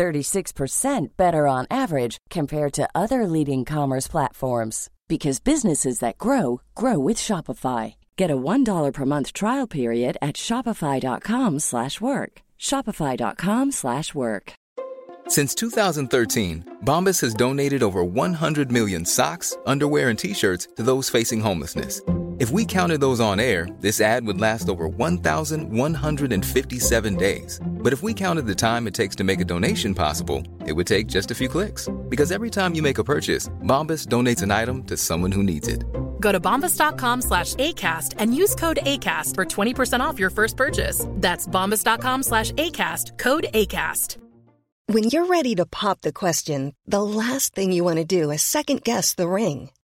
36% better on average compared to other leading commerce platforms because businesses that grow grow with Shopify. Get a $1 per month trial period at shopify.com/work. shopify.com/work. Since 2013, Bombas has donated over 100 million socks, underwear, and t-shirts to those facing homelessness. If we counted those on air, this ad would last over 1,157 days. But if we counted the time it takes to make a donation possible, it would take just a few clicks. Because every time you make a purchase, Bombas donates an item to someone who needs it. Go to bombas.com slash ACAST and use code ACAST for 20% off your first purchase. That's bombas.com slash ACAST, code ACAST. When you're ready to pop the question, the last thing you want to do is second guess the ring.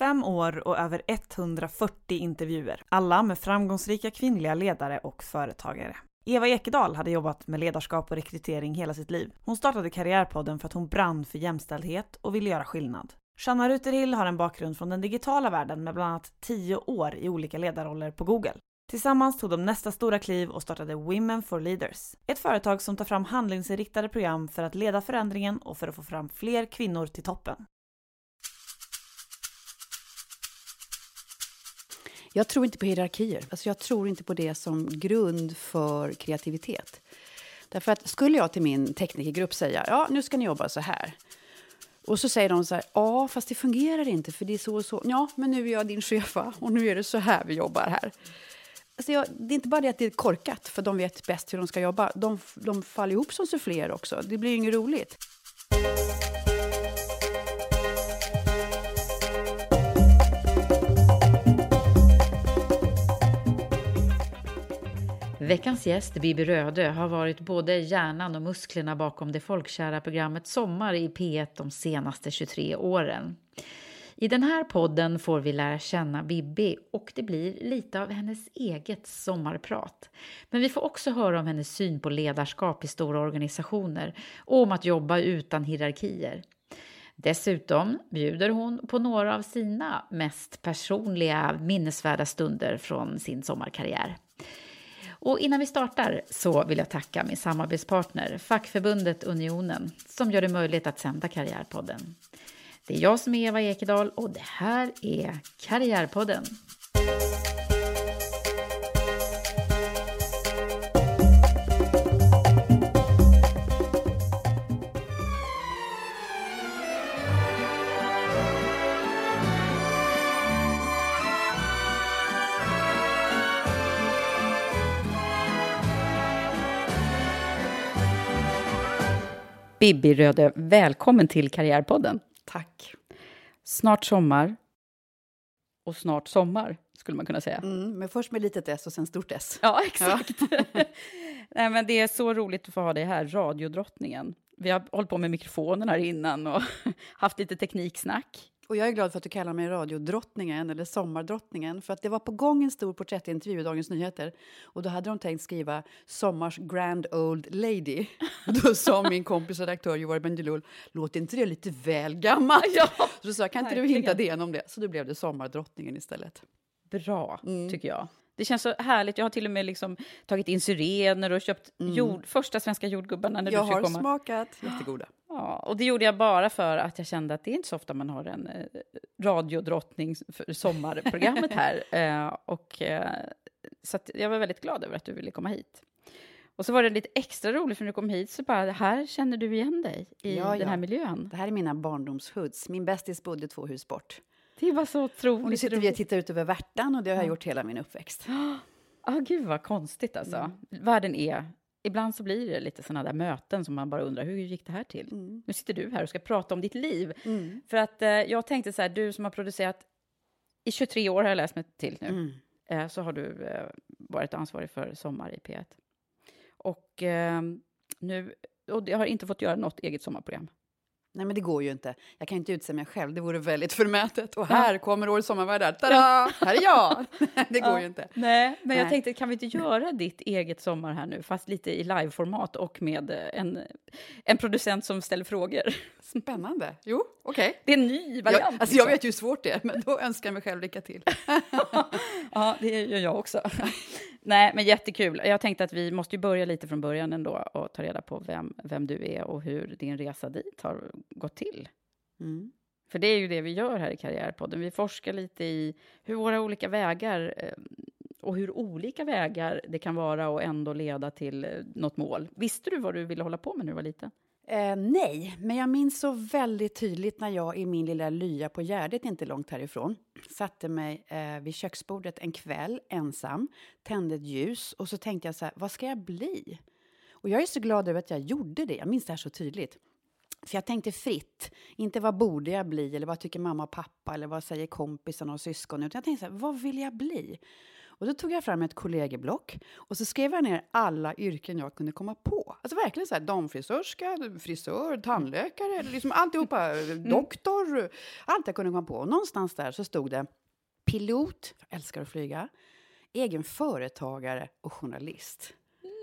Fem år och över 140 intervjuer, alla med framgångsrika kvinnliga ledare och företagare. Eva Ekedal hade jobbat med ledarskap och rekrytering hela sitt liv. Hon startade Karriärpodden för att hon brann för jämställdhet och ville göra skillnad. Shanna Ruterhill har en bakgrund från den digitala världen med bland annat 10 år i olika ledarroller på Google. Tillsammans tog de nästa stora kliv och startade Women for Leaders. Ett företag som tar fram handlingsinriktade program för att leda förändringen och för att få fram fler kvinnor till toppen. Jag tror inte på hierarkier. Alltså jag tror inte på det som grund för kreativitet. Därför att skulle jag till min teknikergrupp säga ja, nu ska ni jobba så här. Och så säger de så här, ja, fast det fungerar inte för det är så och så. Ja, men nu är jag din chef och nu är det så här vi jobbar här. Alltså jag, det är inte bara det att det är korkat, för de vet bäst hur de ska jobba. De, de faller ihop som suffléer också. Det blir ju inget roligt. Veckans gäst, Bibi Röde, har varit både hjärnan och musklerna bakom det folkkära programmet Sommar i P1 de senaste 23 åren. I den här podden får vi lära känna Bibi och det blir lite av hennes eget sommarprat. Men vi får också höra om hennes syn på ledarskap i stora organisationer och om att jobba utan hierarkier. Dessutom bjuder hon på några av sina mest personliga minnesvärda stunder från sin sommarkarriär. Och innan vi startar så vill jag tacka min samarbetspartner, fackförbundet Unionen, som gör det möjligt att sända Karriärpodden. Det är jag som är Eva Ekedal och det här är Karriärpodden. Bibi Röde, välkommen till Karriärpodden. Tack. Snart sommar. Och snart sommar, skulle man kunna säga. Mm, men först med litet S och sen stort S. Ja, exakt. Ja. Nej, men det är så roligt att få ha dig här, radiodrottningen. Vi har hållit på med mikrofonen här innan och haft lite tekniksnack. Och jag är glad för att du kallar mig radiodrottningen eller sommardrottningen. För att det var på gång en stor porträttintervju i Dagens Nyheter. Och då hade de tänkt skriva Sommars grand old lady. Då sa min kompis redaktör Joar Bendjelloul, låter inte det lite väl gammalt? Ja, så då sa kan inte du hinta det om det? Så då blev det sommardrottningen istället. Bra, mm. tycker jag. Det känns så härligt. Jag har till och med liksom tagit in syrener och köpt mm. jord, första svenska jordgubbarna. När jag du har komma. smakat, jättegoda. Ja, och det gjorde jag bara för att jag kände att det är inte så ofta man har en eh, radiodrottning för sommarprogrammet här. eh, och, eh, så jag var väldigt glad över att du ville komma hit. Och så var det lite extra roligt för när du kom hit så bara, här känner du igen dig i ja, den här miljön. Det här är mina barndomshoods. Min bästis bodde två hus bort. Det var så otroligt Och nu sitter vi och tittar ut över Värtan och det har jag gjort hela min uppväxt. Ja, ah, gud vad konstigt alltså. Mm. Världen är... Ibland så blir det lite sådana där möten som man bara undrar, hur gick det här till? Mm. Nu sitter du här och ska prata om ditt liv. Mm. För att eh, jag tänkte så här, du som har producerat i 23 år har jag läst mig till nu, mm. eh, så har du eh, varit ansvarig för Sommar i P1. Och eh, nu, och jag har inte fått göra något eget sommarprogram. Nej, men det går ju inte. Jag kan inte utse mig själv, det vore väldigt förmätet. Och här kommer Årets sommarvärdar, tada! Här är jag! det går ja. ju inte. Nej, men jag tänkte, kan vi inte göra ditt eget sommar här nu, fast lite i liveformat och med en, en producent som ställer frågor? Spännande. Jo, okej. Okay. Det är en ny variant. Jag, alltså, jag vet ju hur svårt det är, men då önskar jag mig själv lycka till. ja, det gör jag också. Nej, men jättekul. Jag tänkte att vi måste börja lite från början ändå och ta reda på vem, vem du är och hur din resa dit har gått till. Mm. För det är ju det vi gör här i Karriärpodden. Vi forskar lite i hur våra olika vägar eh, och hur olika vägar det kan vara och ändå leda till eh, något mål. Visste du vad du ville hålla på med när du var liten? Eh, nej, men jag minns så väldigt tydligt när jag i min lilla lya på Gärdet, inte långt härifrån, satte mig eh, vid köksbordet en kväll ensam, tände ett ljus och så tänkte jag så här, vad ska jag bli? Och jag är så glad över att jag gjorde det, jag minns det här så tydligt. För jag tänkte fritt, inte vad borde jag bli eller vad tycker mamma och pappa eller vad säger kompisarna och syskon, utan jag tänkte så här, vad vill jag bli? Och då tog jag fram ett kollegieblock och så skrev jag ner alla yrken jag kunde komma på. Alltså verkligen så här, damfrisörska, frisör, tandläkare, liksom alltihopa, mm. doktor, allt jag kunde komma på. Och någonstans där så stod det pilot, jag älskar att flyga, egen företagare och journalist.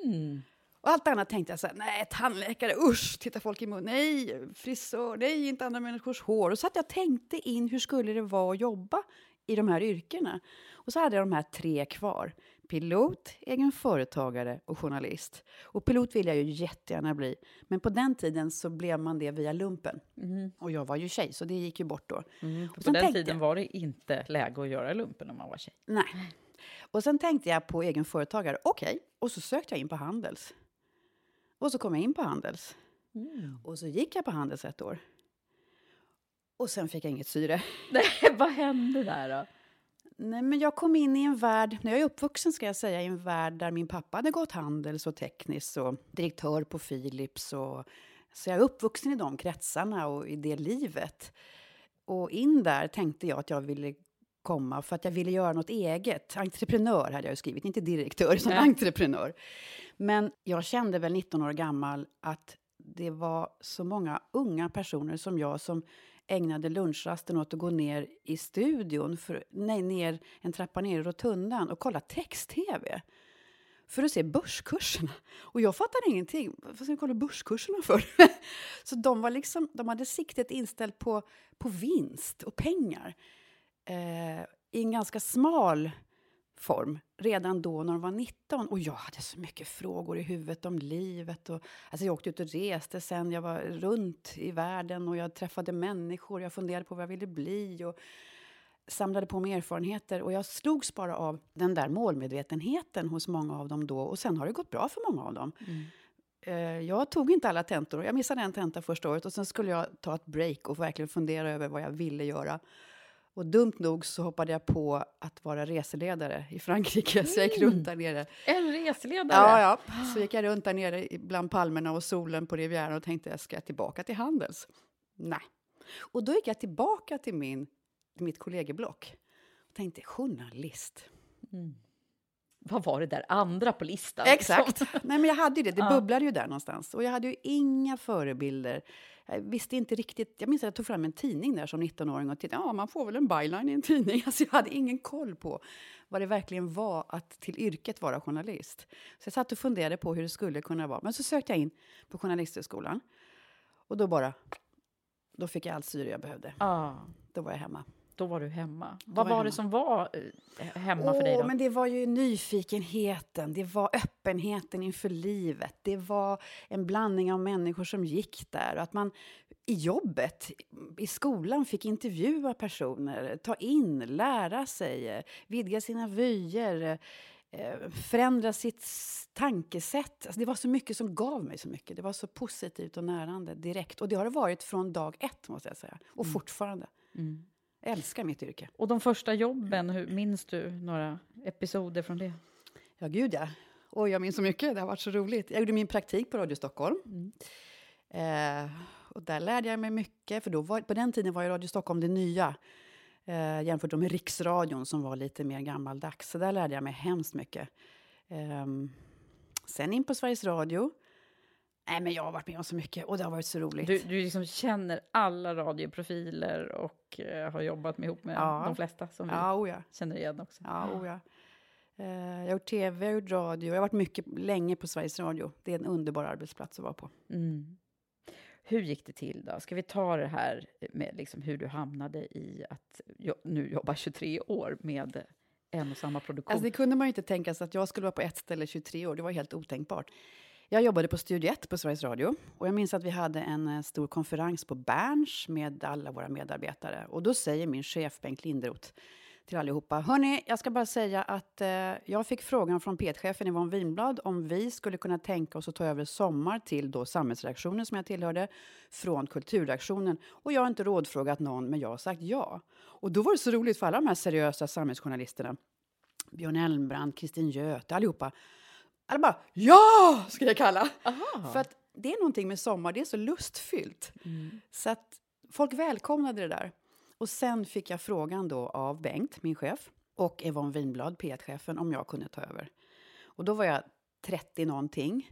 Mm. Och allt annat tänkte jag så här, nej, tandläkare, usch, titta folk i munnen, nej, frisör, nej, inte andra människors hår. Och så att jag tänkte in, hur skulle det vara att jobba i de här yrkena? Och så hade jag de här tre kvar. Pilot, egen företagare och journalist. Och pilot vill jag ju jättegärna bli. Men på den tiden så blev man det via lumpen. Mm. Och jag var ju tjej, så det gick ju bort då. Mm. på den tiden var det inte läge att göra lumpen om man var tjej. Nej. Och sen tänkte jag på egen företagare. Okej, okay. och så sökte jag in på Handels. Och så kom jag in på Handels. Mm. Och så gick jag på Handels ett år. Och sen fick jag inget syre. Nej, vad hände där då? Nej, men jag kom in i en värld, när jag är uppvuxen ska jag säga, i en värld där min pappa hade gått Handels och tekniskt och direktör på Philips. Och, så jag är uppvuxen i de kretsarna och i det livet. Och in där tänkte jag att jag ville komma för att jag ville göra något eget. Entreprenör hade jag skrivit, inte direktör, ja. entreprenör. Men jag kände väl 19 år gammal att det var så många unga personer som jag som ägnade lunchrasten åt att gå ner i studion, för, nej, ner en trappa ner i rotundan och kolla text-tv för att se börskurserna. Och jag fattade ingenting. Vad ska jag kolla börskurserna för? så de, var liksom, de hade siktet inställt på, på vinst och pengar eh, i en ganska smal form redan då när de var 19. Och jag hade så mycket frågor i huvudet om livet. Och, alltså jag åkte ut och reste sen, jag var runt i världen och jag träffade människor. Jag funderade på vad jag ville bli och samlade på mig erfarenheter. Och jag slogs bara av den där målmedvetenheten hos många av dem då. Och sen har det gått bra för många av dem. Mm. Eh, jag tog inte alla tentor. Jag missade en tenta första året och sen skulle jag ta ett break och verkligen fundera över vad jag ville göra. Och dumt nog så hoppade jag på att vara reseledare i Frankrike, mm. så jag gick runt där nere. En reseledare? Ja, ja. Så gick jag runt där nere bland palmerna och solen på Rivieran och tänkte, ska jag tillbaka till Handels? Nej. Och då gick jag tillbaka till min, mitt kollegieblock och tänkte, journalist. Mm. Vad var det där andra på listan? Exakt. Nej, men jag hade ju det, det ja. bubblade ju där någonstans. Och jag hade ju inga förebilder jag visste inte riktigt. Jag minns att jag tog fram en tidning där som 19-åring och tittade. Ja, man får väl en byline i en tidning. Alltså jag hade ingen koll på vad det verkligen var att till yrket vara journalist. Så jag satt och funderade på hur det skulle kunna vara. Men så sökte jag in på Journalisthögskolan. Och då bara... Då fick jag allt syre jag behövde. Ah. Då var jag hemma då var du hemma. Då Vad var, var det som var eh, hemma oh, för dig? Då? Men det var ju nyfikenheten, det var öppenheten inför livet. Det var en blandning av människor som gick där. Och att man i jobbet, i skolan, fick intervjua personer, ta in, lära sig, vidga sina vyer eh, förändra sitt tankesätt. Alltså det var så mycket som gav mig så mycket. Det var så positivt och närande direkt. Och det har det varit från dag ett, måste jag säga. Och mm. fortfarande. Mm. Jag älskar mitt yrke. Och de första jobben, hur, minns du några episoder från det? Ja, gud ja. Oj, jag minns så mycket. Det har varit så roligt. Jag gjorde min praktik på Radio Stockholm. Mm. Eh, och där lärde jag mig mycket, för då var, på den tiden var ju Radio Stockholm det nya eh, jämfört med Riksradion som var lite mer gammaldags. Så där lärde jag mig hemskt mycket. Eh, sen in på Sveriges Radio. Nej, men jag har varit med om så mycket och det har varit så roligt. Du, du liksom känner alla radioprofiler och uh, har jobbat med ihop med ja. de flesta som ja, oh ja. känner igen också. Ja, oh ja. Jag har gjort tv, jag har gjort radio, jag har varit mycket länge på Sveriges Radio. Det är en underbar arbetsplats att vara på. Mm. Hur gick det till då? Ska vi ta det här med liksom hur du hamnade i att nu jobba 23 år med en och samma produktion? Alltså det kunde man ju inte tänka sig att jag skulle vara på ett ställe 23 år. Det var helt otänkbart. Jag jobbade på Studio 1 på Sveriges Radio och jag minns att vi hade en eh, stor konferens på Berns med alla våra medarbetare. Och då säger min chef Bengt Linderoth till allihopa. Hörni, jag ska bara säga att eh, jag fick frågan från P1-chefen Yvonne Winblad om vi skulle kunna tänka oss att ta över Sommar till då samhällsredaktionen som jag tillhörde från kulturredaktionen. Och jag har inte rådfrågat någon, men jag har sagt ja. Och då var det så roligt för alla de här seriösa samhällsjournalisterna. Björn Elmbrandt, Kristin Göte, allihopa. Alla bara ja, skulle jag kalla. Aha. För att det är någonting med sommar, det är så lustfyllt. Mm. Så att folk välkomnade det där. Och sen fick jag frågan då av Bengt, min chef, och Yvonne Winblad, P1-chefen, om jag kunde ta över. Och då var jag 30 någonting,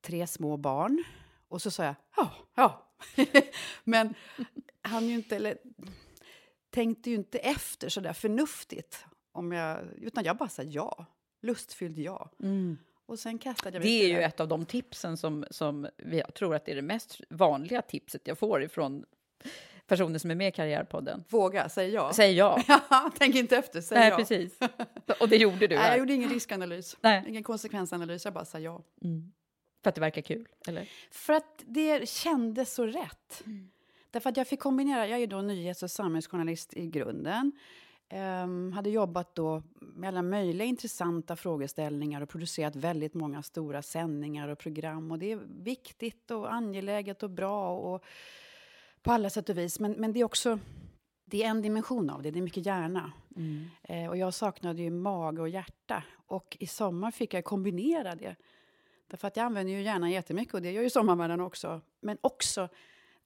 tre små barn. Och så sa jag ja, ja. Men han ju inte, eller, tänkte ju inte efter så där förnuftigt. Om jag, utan jag bara sa ja. Lustfylld ja. Mm. Och sen kastade jag mig Det är ju ett av de tipsen som, som jag tror att det är det mest vanliga tipset jag får ifrån personer som är med i Karriärpodden. Våga, säg ja. Säg ja. Tänk inte efter, säg Nej, ja. precis. Och det gjorde du? Nej, jag gjorde ingen riskanalys, Nej. ingen konsekvensanalys, jag bara sa ja. Mm. För att det verkar kul? Eller? För att det kändes så rätt. Mm. Därför att jag fick kombinera, jag är då nyhets och samhällsjournalist i grunden. Um, hade jobbat då med alla möjliga intressanta frågeställningar och producerat väldigt många stora sändningar och program. Och det är viktigt och angeläget och bra och på alla sätt och vis. Men, men det är också det är en dimension av det, det är mycket hjärna. Mm. Eh, och jag saknade ju mage och hjärta. Och i sommar fick jag kombinera det. Därför att jag använder ju hjärnan jättemycket och det gör ju sommarvärlden också. Men också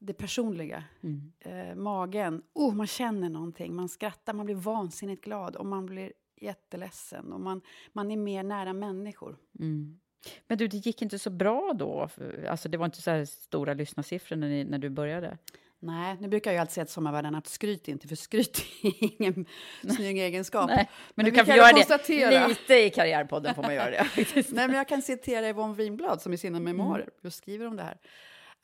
det personliga. Mm. Eh, magen, oh, man känner någonting, man skrattar, man blir vansinnigt glad och man blir jätteledsen och man, man är mer nära människor. Mm. Men du, det gick inte så bra då? Alltså det var inte så här stora lyssnarsiffror när, ni, när du började? Nej, nu brukar jag alltid säga till sommarvärden att skryt inte, för skryt är ingen snygg egenskap. Nej, men, men du kan få göra det lite i Karriärpodden, får man göra det. Nej, men jag kan citera Yvonne Winblad som i sina memoarer mm. just skriver om det här.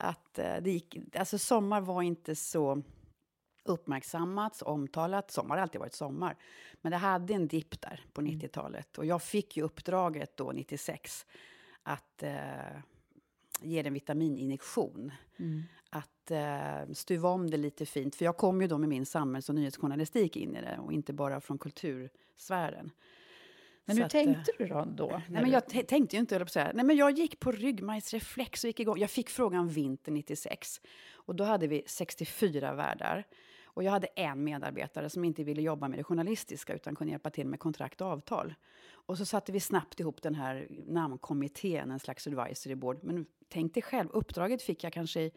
Att eh, det gick, alltså sommar var inte så uppmärksammats, omtalat. Sommar har alltid varit sommar. Men det hade en dipp där på 90-talet. Mm. Och jag fick ju uppdraget då, 96, att eh, ge en vitamininjektion. Mm. Att eh, stuva om det lite fint. För jag kom ju då med min samhälls och nyhetsjournalistik in i det och inte bara från kultursfären. Men hur att, tänkte du då? då nej, men jag tänkte ju inte, jag säga. Nej, men jag gick på ryggmärgsreflex och gick igång. Jag fick frågan vinter 96. Och då hade vi 64 värdar. Och jag hade en medarbetare som inte ville jobba med det journalistiska utan kunde hjälpa till med kontrakt och avtal. Och så satte vi snabbt ihop den här namnkommittén, en slags advisory board. Men tänk dig själv, uppdraget fick jag kanske i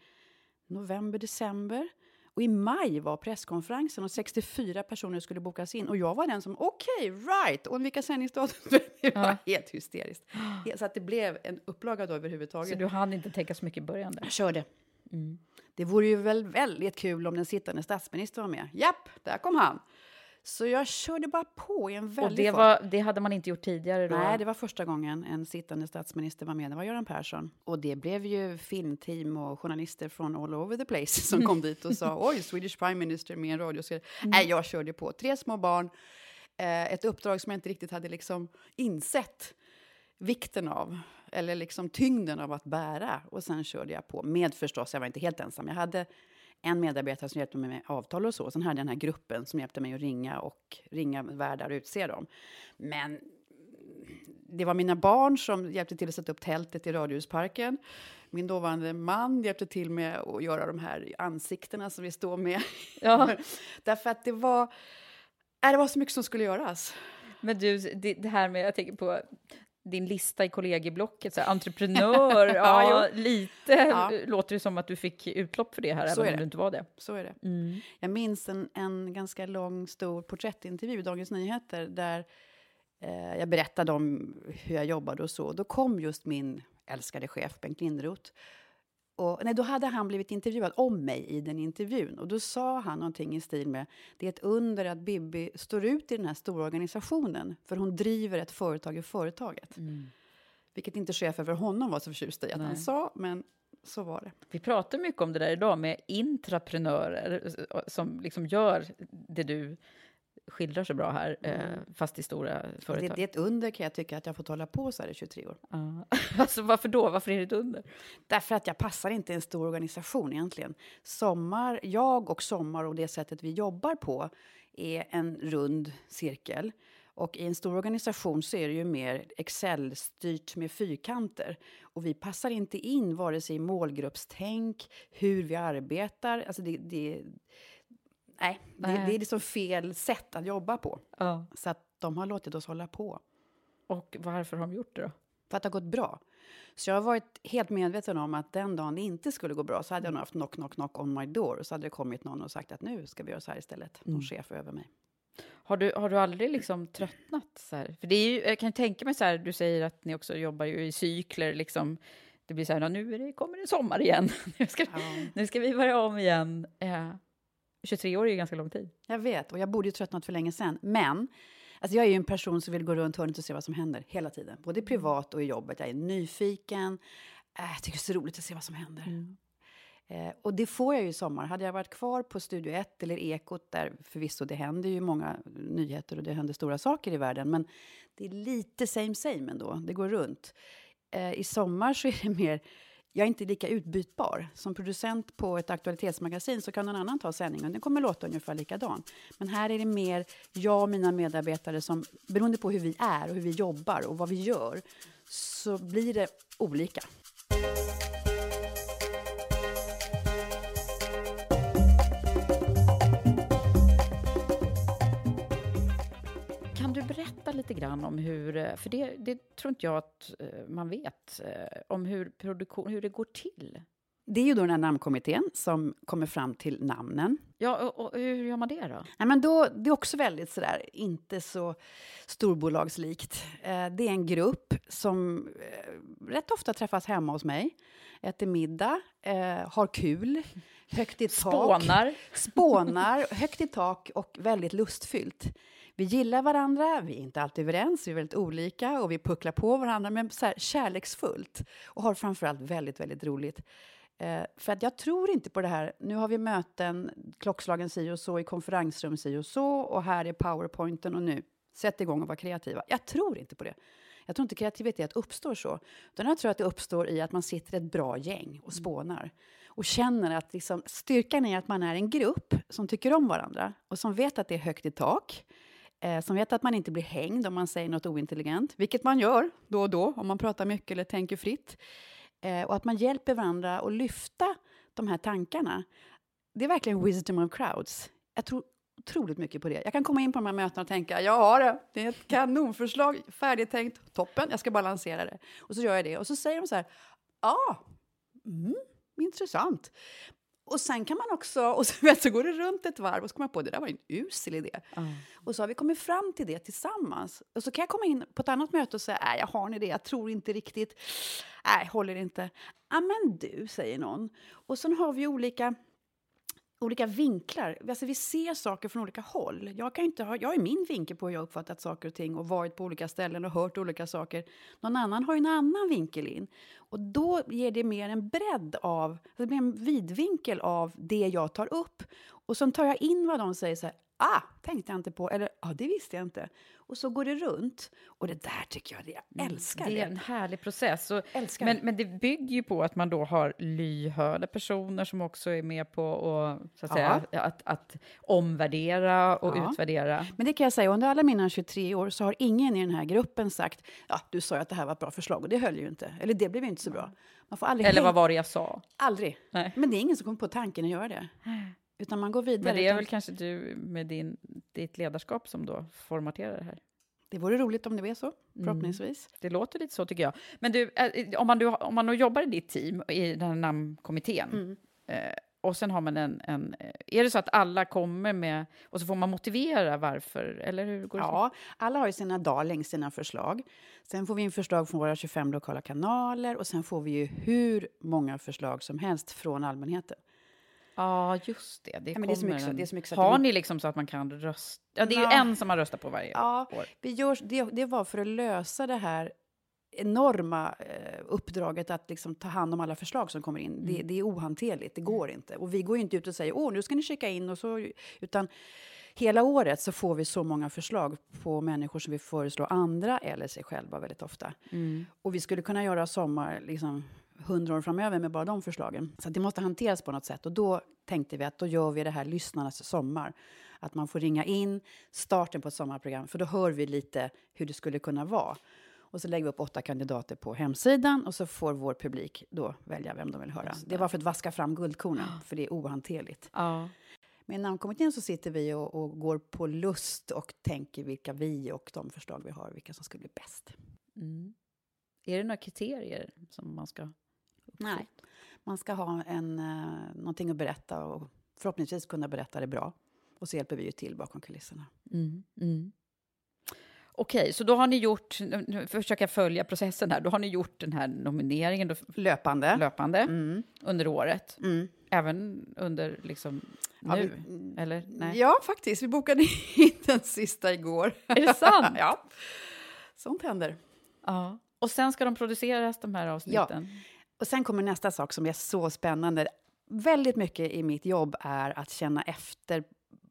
november, december. Och i maj var presskonferensen och 64 personer skulle bokas in. Och jag var den som, okej, okay, right! Och vilka sändningsdatum? Det var ja. helt hysteriskt. Så att det blev en upplaga då överhuvudtaget. Så du hann inte tänka så mycket i början? Där. Jag körde. Mm. Det vore ju väl väldigt kul om den sittande statsministern var med. Japp, där kom han. Så jag körde bara på i en väldigt Och det, var, det hade man inte gjort tidigare? Då? Nej, det var första gången en sittande statsminister var med. Det var Göran Persson. Och det blev ju filmteam och journalister från all over the place som kom dit och sa oj, Swedish Prime Minister med en radioserie. Mm. Nej, jag körde på. Tre små barn, eh, ett uppdrag som jag inte riktigt hade liksom insett vikten av, eller liksom tyngden av att bära. Och sen körde jag på, med förstås, jag var inte helt ensam. Jag hade en medarbetare som hjälpte mig med avtal och så. Sen hade jag den här gruppen som hjälpte mig att ringa och ringa värdar och utse dem. Men det var mina barn som hjälpte till att sätta upp tältet i Radhusparken. min dåvarande man hjälpte till med att göra de här ansiktena som vi står med. Ja. Därför att det var, äh, det var så mycket som skulle göras. Men du, det, det här med, jag tänker på din lista i kollegieblocket, så här, entreprenör, ja, Ja, lite Ja. låter det som att du fick utlopp för det här, Så även om du inte var det. Så är det. Mm. Jag minns en, en ganska lång, stor porträttintervju i Dagens Nyheter där eh, jag berättade om hur jag jobbade och så. Då kom just min älskade chef Bengt Linderoth. Och, nej, då hade han blivit intervjuad om mig i den intervjun. Och då sa han någonting i stil med det är ett under att Bibi står ut i den här stora organisationen för hon driver ett företag i företaget. Vilket inte chef över honom var så förtjust i att han Nej. sa, men så var det. Vi pratar mycket om det där idag med intraprenörer eh, som liksom gör det du skildrar så bra här, eh, fast i stora Det, företag. det är ett under kan jag tycka att jag fått hålla på så här i 23 år. Ja. alltså, varför då? Varför är det ett under? Därför att jag passar inte i en stor organisation egentligen. Sommar, jag och Sommar och det sättet vi jobbar på är en rund cirkel. Och i en stor organisation så är det ju mer Excel-styrt med fyrkanter. Och vi passar inte in vare sig i målgruppstänk, hur vi arbetar. Alltså det, det, nej, det, det är liksom fel sätt att jobba på. Ja. Så att de har låtit oss hålla på. Och varför har de gjort det då? för att det har gått bra. Så jag har varit helt medveten om att den dagen det inte skulle gå bra så hade jag nog haft knock, knock, knock on my door. Och så hade det kommit någon och sagt att nu ska vi göra så här istället. Någon chef över mig. Har du, har du aldrig liksom tröttnat? Så här? För det är ju, jag kan tänka mig så här, du säger att ni också jobbar ju i cykler, liksom. Det blir så här, "Ja, nu är det, kommer det sommar igen. nu, ska, nu ska vi börja om igen. Eh, 23 år är ju ganska lång tid. Jag vet, och jag borde ju tröttnat för länge sedan. Men alltså jag är ju en person som vill gå runt hörnet och se vad som händer hela tiden. Både privat och i jobbet. Jag är nyfiken. Äh, jag tycker det är så roligt att se vad som händer. Eh, och det får jag ju i sommar. Hade jag varit kvar på Studio 1 eller Ekot, där förvisso det händer ju många nyheter och det händer stora saker i världen, men det är lite same same ändå. Det går runt. Eh, I sommar så är det mer jag är inte lika utbytbar. Som producent på ett aktualitetsmagasin så kan någon annan ta sändningen. Den kommer låta ungefär likadan. Men här är det mer jag och mina medarbetare som, beroende på hur vi är och hur vi jobbar och vad vi gör, så blir det olika. Lite grann om hur, eh, för det, det tror inte jag att eh, man vet, eh, om hur, produktion, hur det går till? Det är ju då den här namnkommittén som kommer fram till namnen. Ja, och, och hur gör man det då? Nej, men då, det är också väldigt sådär, inte så storbolagslikt. Eh, det är en grupp som eh, rätt ofta träffas hemma hos mig, äter middag, eh, har kul, högt i tak. Spånar. Spånar, högt i tak och väldigt lustfyllt. Vi gillar varandra, vi är inte alltid överens, vi är väldigt olika och vi pucklar på varandra, men så här kärleksfullt. Och har framförallt väldigt, väldigt roligt. Eh, för att jag tror inte på det här, nu har vi möten, klockslagen si och så, i konferensrum si och så, och här är powerpointen och nu, sätt igång och var kreativa. Jag tror inte på det. Jag tror inte kreativitet uppstår så. Utan jag tror att det uppstår i att man sitter ett bra gäng och spånar. Och känner att liksom, styrkan är att man är en grupp som tycker om varandra och som vet att det är högt i tak. Eh, som vet att man inte blir hängd om man säger något ointelligent, vilket man gör då och då om man pratar mycket eller tänker fritt. Eh, och att man hjälper varandra att lyfta de här tankarna. Det är verkligen wisdom of crowds. Jag tror otroligt mycket på det. Jag kan komma in på de här mötena och tänka, jag har det, det är ett kanonförslag, färdigtänkt, toppen, jag ska bara lansera det. Och så gör jag det. Och så säger de så här, ja, ah, mm, intressant. Och sen kan man också, och så, vet, så går det runt ett varv och så kommer man på, det där var en usel idé. Och så har vi kommit fram till det tillsammans. Och så kan jag komma in på ett annat möte och säga, nej, jag har en idé, jag tror inte riktigt, nej, håller inte. Ja, men du, säger någon. Och sen har vi olika olika vinklar. Alltså vi ser saker från olika håll. Jag, kan inte ha, jag har ju min vinkel på hur jag uppfattat saker och ting och varit på olika ställen och hört olika saker. Någon annan har ju en annan vinkel in. Och då ger det mer en bredd av, alltså, det blir en vidvinkel av det jag tar upp. Och sen tar jag in vad de säger så här, ah, tänkte jag inte på, eller ah, det visste jag inte. Och så går det runt. Och det där tycker jag, jag älskar Mm, det det. är en härlig process. Och, Älskar men, det. men det bygger ju på att man då har lyhörda personer som också är med på och, så att, säga, att, att omvärdera och Ja. utvärdera. Men det kan jag säga, under alla mina 23 år så har ingen i den här gruppen sagt ja, du sa ju att det här var ett bra förslag och det höll ju inte. Eller det blev ju inte så bra. Man får aldrig Eller vad var det jag sa? Aldrig. Nej. Men det är ingen som kommer på tanken att göra det. Utan man går vidare. Men det är utan- väl kanske du med din, ditt ledarskap som då formaterar det här. det vore roligt om det är så, Mm. förhoppningsvis. Det låter lite så tycker jag. Men du, eh, om man, du, om man då jobbar i ditt team, i den här namnkommittén, Mm. eh, och sen har man en, en... eh, Är det så att alla kommer med, och så får man motivera varför, eller hur går det? Ja, alla har ju sina darlings, sina förslag. Sen får vi in förslag från våra 25 lokala kanaler och sen får vi ju hur många förslag som helst från allmänheten. Ja, just det. Det, Ja, men det är så mycket en- det är så mycket så Har ni liksom så att man kan rösta? Ja, det är ju en som man röstar på varje Ja, år. vi gör, det, det var för att lösa det här enorma eh, uppdraget att liksom ta hand om alla förslag som kommer in. Det, det är ohanterligt, det går inte. Och vi går ju inte ut och säger åh, nu ska ni checka in och så, utan hela året så får vi så många förslag på människor som vi föreslår andra eller sig själva väldigt ofta. Och vi skulle kunna göra sommar liksom hundra år framöver med bara de förslagen. Så det måste hanteras på något sätt. Och då tänkte vi att då gör vi det här lyssnarnas sommar. Att man får ringa in starten på ett sommarprogram, för då hör vi lite hur det skulle kunna vara. Och så lägger vi upp åtta kandidater på hemsidan och så får vår publik då välja vem de vill höra. Det var för att vaska fram guldkornen, för det är ohanterligt. Ja. Med namnkommittén så sitter vi och, och går på lust och tänker vilka vi och de förslag vi har, vilka som skulle bli bäst. Mm. Är det några kriterier som man ska... Nej. Man ska ha en, uh, någonting att berätta och förhoppningsvis kunna berätta det bra. Och så hjälper vi ju till bakom kulisserna. Mm. Mm. Okej, så då har ni gjort, nu försöker jag följa processen här, då har ni gjort den här nomineringen då, Löpande. löpande Mm. under året, Mm. även under liksom Ja, nu, vi- eller? Nej. Ja, faktiskt. Vi bokade in den sista igår. Är det sant? ja. Sånt händer. Ja. Och sen ska de produceras, de här avsnitten? Och sen kommer nästa sak som är så spännande. Väldigt mycket i mitt jobb är att känna efter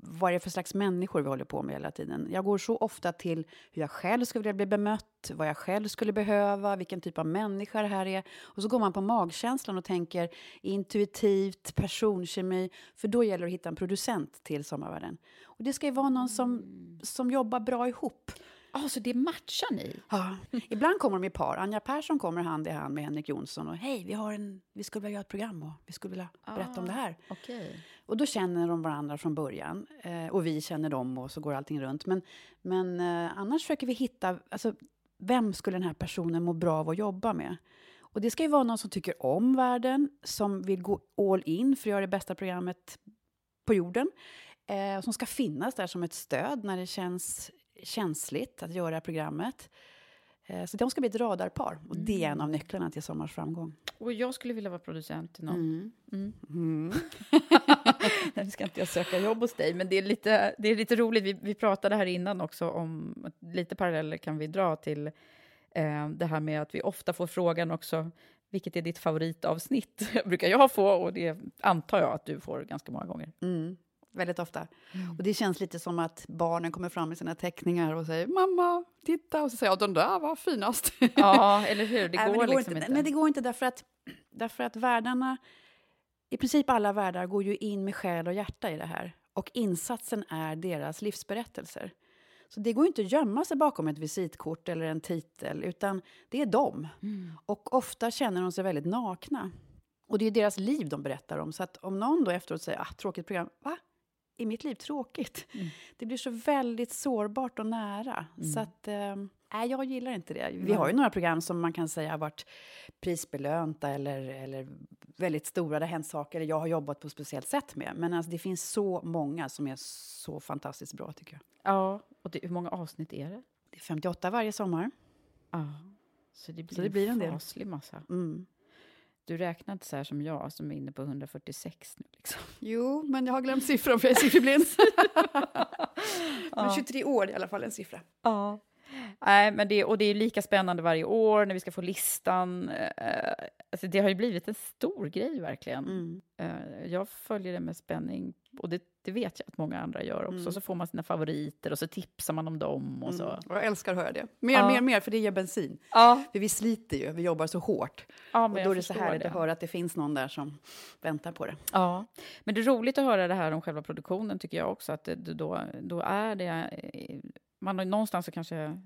vad är det för slags människor vi håller på med hela tiden. Jag går så ofta till hur jag själv skulle vilja bli bemött, vad jag själv skulle behöva, vilken typ av människa det här är. Och så går man på magkänslan och tänker intuitivt, personkemi, för då gäller det att hitta en producent till Sommarvärden. Och det ska ju vara någon som, som jobbar bra ihop. Ja, så det matchar ni? Ja. Ibland kommer de i par. Anja Persson kommer hand i hand med Henrik Jonsson. Och hej, vi, har en, vi skulle vilja göra ett program och vi skulle vilja berätta om det här. Okej. Och då känner de varandra från början. Eh, och vi känner dem och så går allting runt. Men, men eh, annars försöker vi hitta, alltså, vem skulle den här personen må bra av att jobba med? Och det ska ju vara någon som tycker om världen, som vill gå all in för att göra det bästa programmet på jorden. Eh, som ska finnas där som ett stöd när det känns känsligt att göra programmet. Eh, så de ska bli ett radarpar. Och det är en av nycklarna till Sommars framgång. Och jag skulle vilja vara producent till någon. Mm. Mm. Mm. Nu ska inte jag söka jobb hos dig, men det är lite, det är lite roligt. Vi, vi pratade här innan också om, lite paralleller kan vi dra till eh, det här med att vi ofta får frågan också, vilket är ditt favoritavsnitt? brukar jag få, och det antar jag att du får ganska många gånger. Mm, väldigt ofta. Och det känns lite som att barnen kommer fram med sina teckningar och säger mamma, titta, och så säger jag den där var finast. Ja, eller hur? Det Nej, går, men det går liksom inte. Men det går inte därför att, därför att världarna, i princip alla världar går ju in med själ och hjärta i det här. Och insatsen är deras livsberättelser. Så det går inte att gömma sig bakom ett visitkort eller en titel, utan det är dem. Mm. Och ofta känner de sig väldigt nakna. Och det är deras liv de berättar om. Så att om någon då efteråt säger ah, tråkigt program, va? Är mitt liv tråkigt? Mm. Det blir så väldigt sårbart och nära. Så att, eh, nej, jag gillar inte det. Vi har ju några program som man kan säga har varit prisbelönta eller, eller väldigt stora, det har hänt saker eller jag har jobbat på ett speciellt sätt med. Men alltså, det finns så många som är så fantastiskt bra tycker jag. Ja, och det, hur många avsnitt är det? Det är 58 varje sommar. Ja, så det blir, Så det blir en en faslig massa. Mm. Du räknar inte så här som jag, som är inne på 146 nu. Liksom. Jo, men jag har glömt siffran för jag är siffreblind. Men Ja. 23 år är i alla fall en siffra. Ja. Nej, men det, och det är lika spännande varje år när vi ska få listan. Eh, alltså det har ju blivit en stor grej, verkligen. Mm. Eh, jag följer det med spänning, och det, det vet jag att många andra gör också. Mm. Så får man sina favoriter och så tipsar man om dem. Och så. Mm. Och jag älskar att höra det. Mer, Ja. mer, mer, för det ger bensin. Ja, För vi sliter ju, vi jobbar så hårt. ja, Och då är det så härligt det. att höra att det finns någon där som väntar på det. Ja, men det är roligt att höra det här om själva produktionen, tycker jag också. Att det, då, då är det... Man har, någonstans så kanske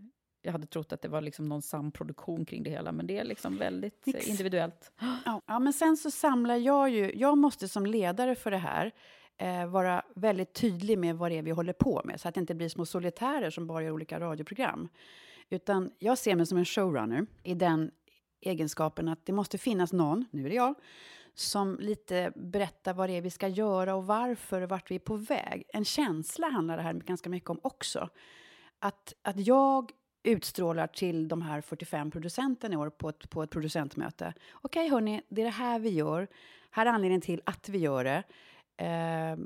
jag hade trott att det var liksom någon samproduktion kring det hela, men det är liksom väldigt Mix. eh, individuellt. Ja, ja, men sen så samlar jag ju... Jag måste som ledare för det här eh, vara väldigt tydlig med vad det är vi håller på med, så att det inte blir små solitärer som bara gör olika radioprogram. Utan jag ser mig som en showrunner i den egenskapen att det måste finnas någon, nu är det jag, som lite berättar vad det är vi ska göra och varför och vart vi är på väg. En känsla handlar det här ganska mycket om också. Att, att jag utstrålar till de här 45 producenterna i år på ett, på ett producentmöte. Okej, hörni, det är det här vi gör. Här är anledningen till att vi gör det. Eh,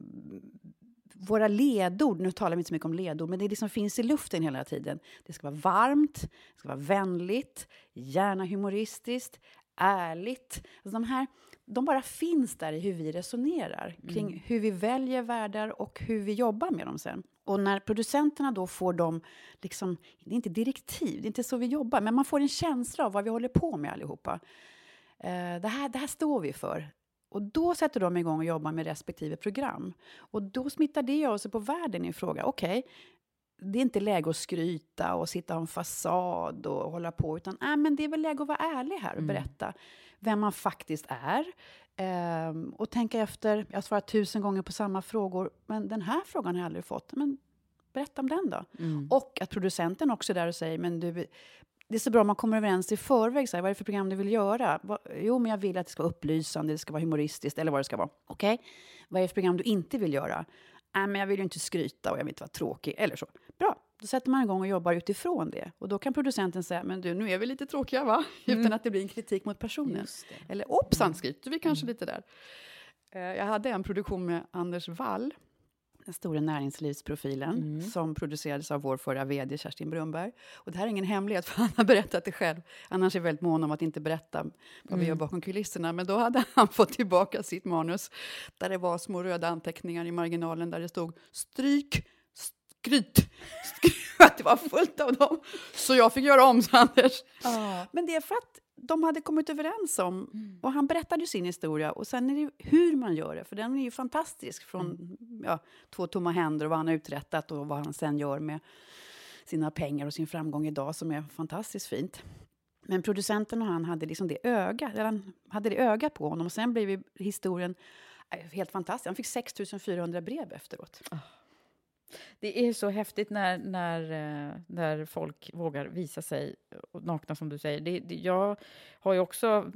våra ledord, nu talar vi inte så mycket om ledord, men det är det som finns i luften hela tiden. Det ska vara varmt, det ska vara vänligt, gärna humoristiskt, ärligt. Alltså de här, de bara finns där i hur vi resonerar kring hur vi väljer världar och hur vi jobbar med dem sen. Och när producenterna då får dem, liksom, det är inte direktiv, det är inte så vi jobbar, men man får en känsla av vad vi håller på med allihopa. Eh, det, här, det här står vi för. Och då sätter de igång och jobbar med respektive program. Och då smittar det av sig på världen i fråga. Okej, det är inte läge att skryta och sitta och en fasad och hålla på, utan äh, men det är väl läge att vara ärlig här och berätta vem man faktiskt är. Ehm, och tänka efter, jag har svarat tusen gånger på samma frågor, men den här frågan har jag aldrig fått. Men berätta om den då. Och att producenten också är där och säger, men du, det är så bra om man kommer överens i förväg. Så här, vad är det för program du vill göra? Va, jo, men jag vill att det ska vara upplysande, det ska vara humoristiskt eller vad det ska vara. Okej, vad är det för program du inte vill göra? Nej, men jag vill ju inte skryta och jag vill inte vara tråkig eller så. Bra, då sätter man igång och jobbar utifrån det. Och då kan producenten säga, men du, nu är vi lite tråkiga va? Utan att det blir en kritik mot personen. Eller hoppsan, skryter vi kanske lite där. Eh, Jag hade en produktion med Anders Wall, den stora näringslivsprofilen, som producerades av vår förra vd Kerstin Brunberg. Och det här är ingen hemlighet, för han har berättat det själv. Annars är jag väldigt mån om att inte berätta vad vi gör bakom kulisserna. Men då hade han fått tillbaka sitt manus, där det var små röda anteckningar i marginalen där det stod stryk, skryt. Att det var fullt av dem. Så jag fick göra om, sa Anders. Men det är för att de hade kommit överens om, och han berättade ju sin historia, och sen är det hur man gör det, för den är ju fantastisk från ja, två tomma händer och vad han har uträttat och vad han sen gör med sina pengar och sin framgång idag som är fantastiskt fint. Men producenten och han hade liksom det ögat, eller han hade det ögat på honom och sen blev ju historien eh, helt fantastisk. Han fick 6400 brev efteråt. Det är så häftigt när, när, eh, när folk vågar visa sig nakna, som du säger. Det, det, jag har ju också,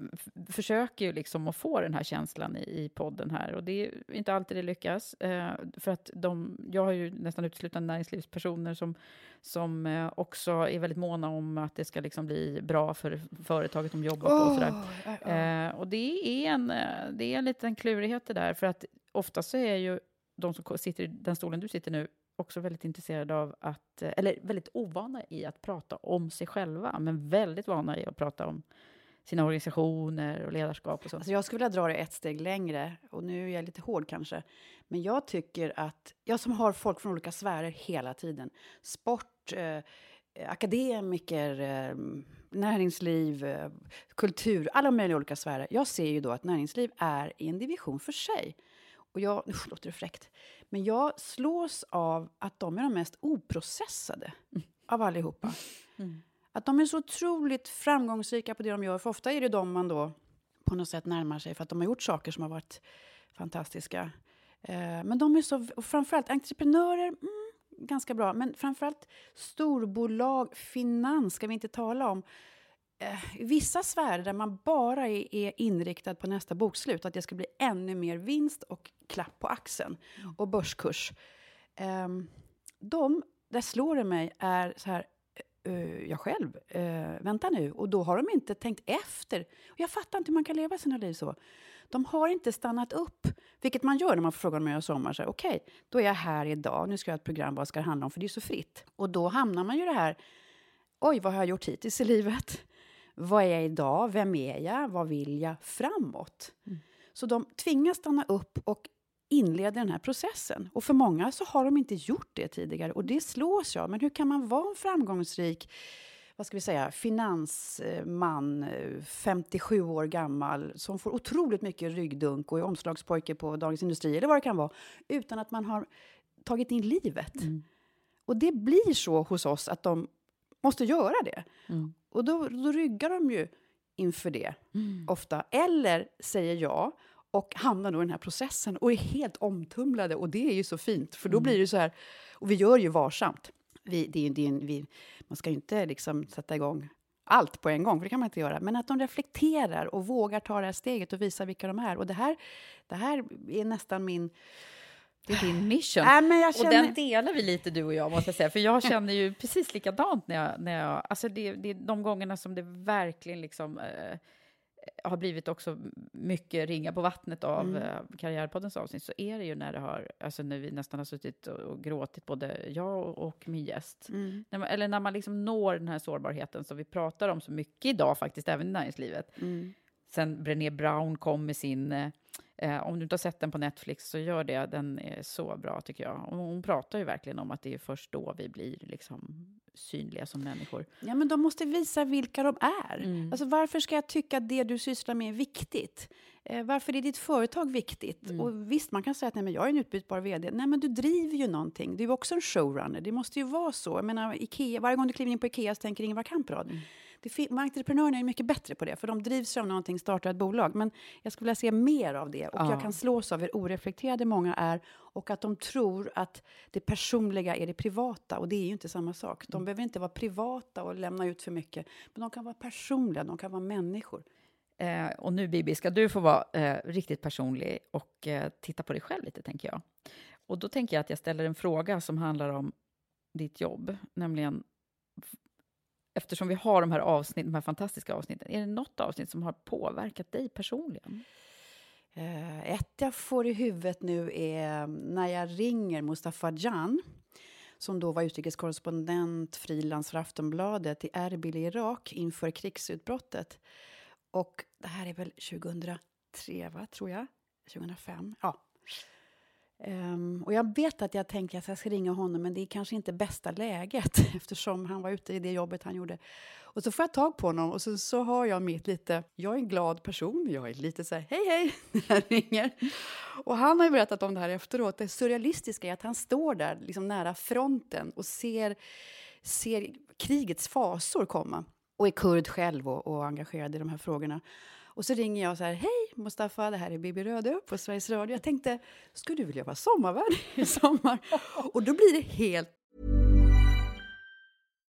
försöker ju liksom att få den här känslan i, i podden här, och det är inte alltid det lyckas. Eh, för att de, jag har ju nästan uteslutande näringslivspersoner som, som eh, också är väldigt måna om att det ska liksom bli bra för företaget de jobbar på. Och sådär. Eh, och det är, en, det är en liten klurighet det där, för att ofta så är ju de som sitter i den stolen du sitter nu också väldigt intresserade av att, eh, eller väldigt ovana i att prata om sig själva, men väldigt vana i att prata om sina organisationer och ledarskap och så. Alltså jag skulle vilja dra det ett steg längre, och nu är jag lite hård kanske. Men jag tycker att, jag som har folk från olika sfärer hela tiden, sport, eh, akademiker, eh, näringsliv, eh, kultur, alla möjliga olika sfärer. Jag ser ju då att näringsliv är i en division för sig. Och jag, nu låter det fräckt, men jag slås av att de är de mest oprocessade av allihopa. Att de är så otroligt framgångsrika på det de gör, för ofta är det de man då på något sätt närmar sig för att de har gjort saker som har varit fantastiska. Eh, men de är så, och framförallt entreprenörer, mm, ganska bra, men framförallt storbolag, finans ska vi inte tala om. Eh, I vissa sfärer där man bara är, inriktad på nästa bokslut, att det ska bli ännu mer vinst och klapp på axeln och börskurs. Ehm, de, där slår det mig, är så här, eh, jag själv, eh, vänta nu, och då har de inte tänkt efter. Jag fattar inte hur man kan leva sina liv så. De har inte stannat upp, vilket man gör när man får frågan om gör sommar. Okej, då är jag här idag, nu ska jag ha ett program, vad ska det handla om? För det är så fritt. Och då hamnar man ju i det här, oj, vad har jag gjort hittills i livet? Vad är jag idag? Vem är jag? Vad vill jag framåt? Mm. Så de tvingas stanna upp och inleda den här processen. Och för många så har de inte gjort det tidigare och det slås jag. Men hur kan man vara en framgångsrik vad ska vi säga, finansman, 57 år gammal som får otroligt mycket ryggdunk och är omslagspojke på Dagens Industri eller vad det kan vara, utan att man har tagit in livet. Mm. Och det blir så hos oss att de måste göra det. Mm. Och då, då ryggar de ju inför det, mm. ofta. Eller säger ja och hamnar då i den här processen och är helt omtumlade. Och det är ju så fint, för då mm. blir det så här... Och vi gör ju varsamt. Vi, det, det, vi, man ska ju inte liksom sätta igång allt på en gång, för det kan man inte göra. Men att de reflekterar och vågar ta det här steget och visa vilka de är. Och det här, det här är nästan min det är din mission. Äh, men känner... Och den delar vi lite, du och jag, måste jag säga. För jag känner ju precis likadant när jag... När jag alltså det, det är de gångerna som det verkligen liksom... Eh, har blivit också mycket ringa på vattnet av mm. eh, Karriärpoddens avsnitt, så är det ju när det har, alltså när vi nästan har suttit och, och gråtit, både jag och, och min gäst. Mm. När man, eller när man liksom når den här sårbarheten som vi pratar om så mycket idag faktiskt, även i näringslivet. Mm. Sen Brené Brown kom med sin eh, Eh, om du inte har sett den på Netflix, så gör det. Den är så bra, tycker jag. Och hon pratar ju verkligen om att det är först då vi blir liksom synliga som människor. Ja, men de måste visa vilka de är. Mm. Alltså, varför ska jag tycka att det du sysslar med är viktigt? Eh, varför är ditt företag viktigt? Mm. Och visst, man kan säga att nej, men jag är en utbytbar vd. Nej, men du driver ju någonting. Du är också en showrunner. Det måste ju vara så. Jag menar, Ikea, varje gång du kliver in på Ikea så tänker Ingvar Kamprad. Mm. Det, entreprenörerna är mycket bättre på det, för de drivs av någonting, startar ett bolag. Men jag skulle vilja se mer av det. Och ja. jag kan slås av hur oreflekterade många är och att de tror att det personliga är det privata. Och det är ju inte samma sak. De mm. behöver inte vara privata och lämna ut för mycket. Men de kan vara personliga, de kan vara människor. Eh, och nu Bibi, ska du få vara eh, riktigt personlig och eh, titta på dig själv lite, tänker jag. Och då tänker jag att jag ställer en fråga som handlar om ditt jobb, nämligen eftersom vi har de här, avsnitt, de här fantastiska avsnitten, är det något avsnitt som har påverkat dig personligen? Uh, ett jag får i huvudet nu är mm, när jag ringer Mustafa Jan som då var utrikeskorrespondent, frilans för Aftonbladet i Erbil i Irak inför krigsutbrottet. Och det här är väl 2003, va, tror jag? 2005? Ja, Um, och jag vet att jag tänker att jag ska ringa honom, men det är kanske inte bästa läget eftersom han var ute i det jobbet han gjorde. Och så får jag tag på honom och så, så har jag mitt lite, jag är en glad person, jag är lite så här, hej hej, när jag ringer. Och han har ju berättat om det här efteråt, det surrealistiska är att han står där liksom nära fronten och ser, ser krigets fasor komma. Och är kurd själv och, och engagerad i de här frågorna. Och så ringer jag så här, hej Mustafa, det här är Bibi Rödö på Sveriges Radio. Jag tänkte, skulle du vilja vara sommarvärd i sommar? Och då blir det helt...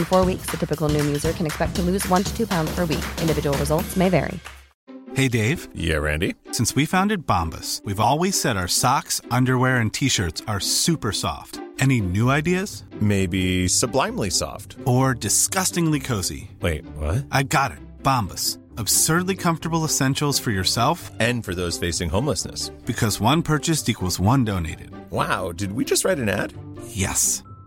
In four weeks, the typical new user can expect to lose one to two pounds per week. Individual results may vary. Hey, Dave. Yeah, Randy. Since we founded Bombus, we've always said our socks, underwear, and t shirts are super soft. Any new ideas? Maybe sublimely soft. Or disgustingly cozy. Wait, what? I got it. Bombus Absurdly comfortable essentials for yourself and for those facing homelessness. Because one purchased equals one donated. Wow, did we just write an ad? Yes.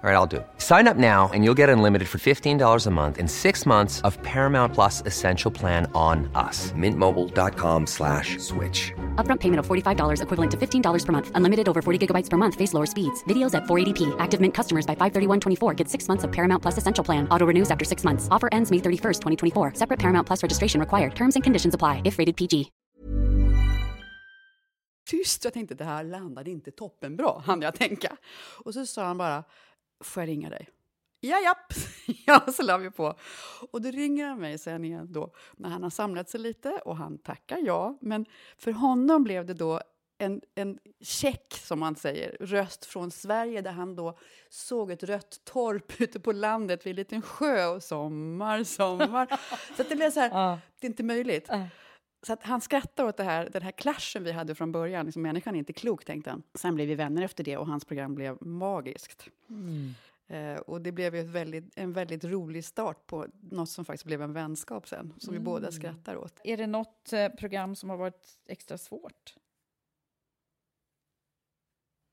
All right, I'll do it. Sign up now and you'll get unlimited for $15 a month in six months of Paramount Plus Essential Plan on us. Mintmobile.com slash switch. Upfront payment of $45 equivalent to $15 per month. Unlimited over 40 gigabytes per month. Face lower speeds. Videos at 480p. Active Mint customers by 531.24 get six months of Paramount Plus Essential Plan. Auto renews after six months. Offer ends May 31st, 2024. Separate Paramount Plus registration required. Terms and conditions apply if rated PG. Tyst, jag tänkte det här landade inte toppenbra, hann jag tänka. Och så sa han bara, får jag ringa dig? Ja, japp. ja, så la vi på. Och då ringer han mig sen igen då, när han har samlat sig lite och han tackar ja. Men för honom blev det då en, en check, som man säger, röst från Sverige där han då såg ett rött torp ute på landet vid en liten sjö och sommar, sommar. så det blev så här, det är inte möjligt. Så att han skrattar åt det här, den här clashen vi hade från början. Liksom, människan är inte klok, tänkte han. Sen blev vi vänner efter det och hans program blev magiskt. Mm. Eh, och det blev ju väldigt, en väldigt rolig start på något som faktiskt blev en vänskap sen, som vi båda Mm. skrattar åt. Är det något eh, program som har varit extra svårt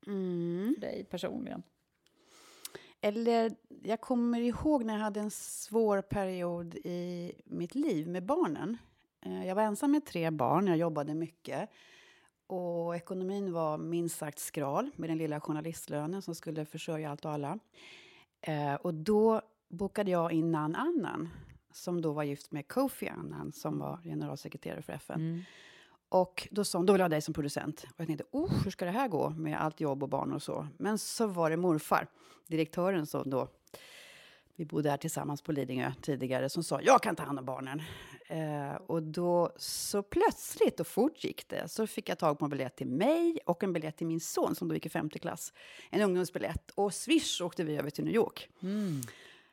Mm. för dig personligen? Eller, jag kommer ihåg när jag hade en svår period i mitt liv med barnen. Eh, Jag var ensam med tre barn, jag jobbade mycket. Och ekonomin var minst sagt skral med den lilla journalistlönen som skulle försörja allt och alla. Eh, och då bokade jag in Nan Annan, som då var gift med Kofi Annan, som var generalsekreterare för FN. Och då sa hon, då vill jag ha dig som producent. Och jag tänkte, oh, hur ska det här gå med allt jobb och barn och så? Men så var det morfar, direktören som då, vi bodde här tillsammans på Lidingö tidigare, som sa, jag kan ta hand om barnen. Eh, och då, så plötsligt och fort gick det, så fick jag tag på en biljett till mig och en biljett till min son som då gick i femte klass. En ungdomsbiljett. Och swish åkte vi över till New York.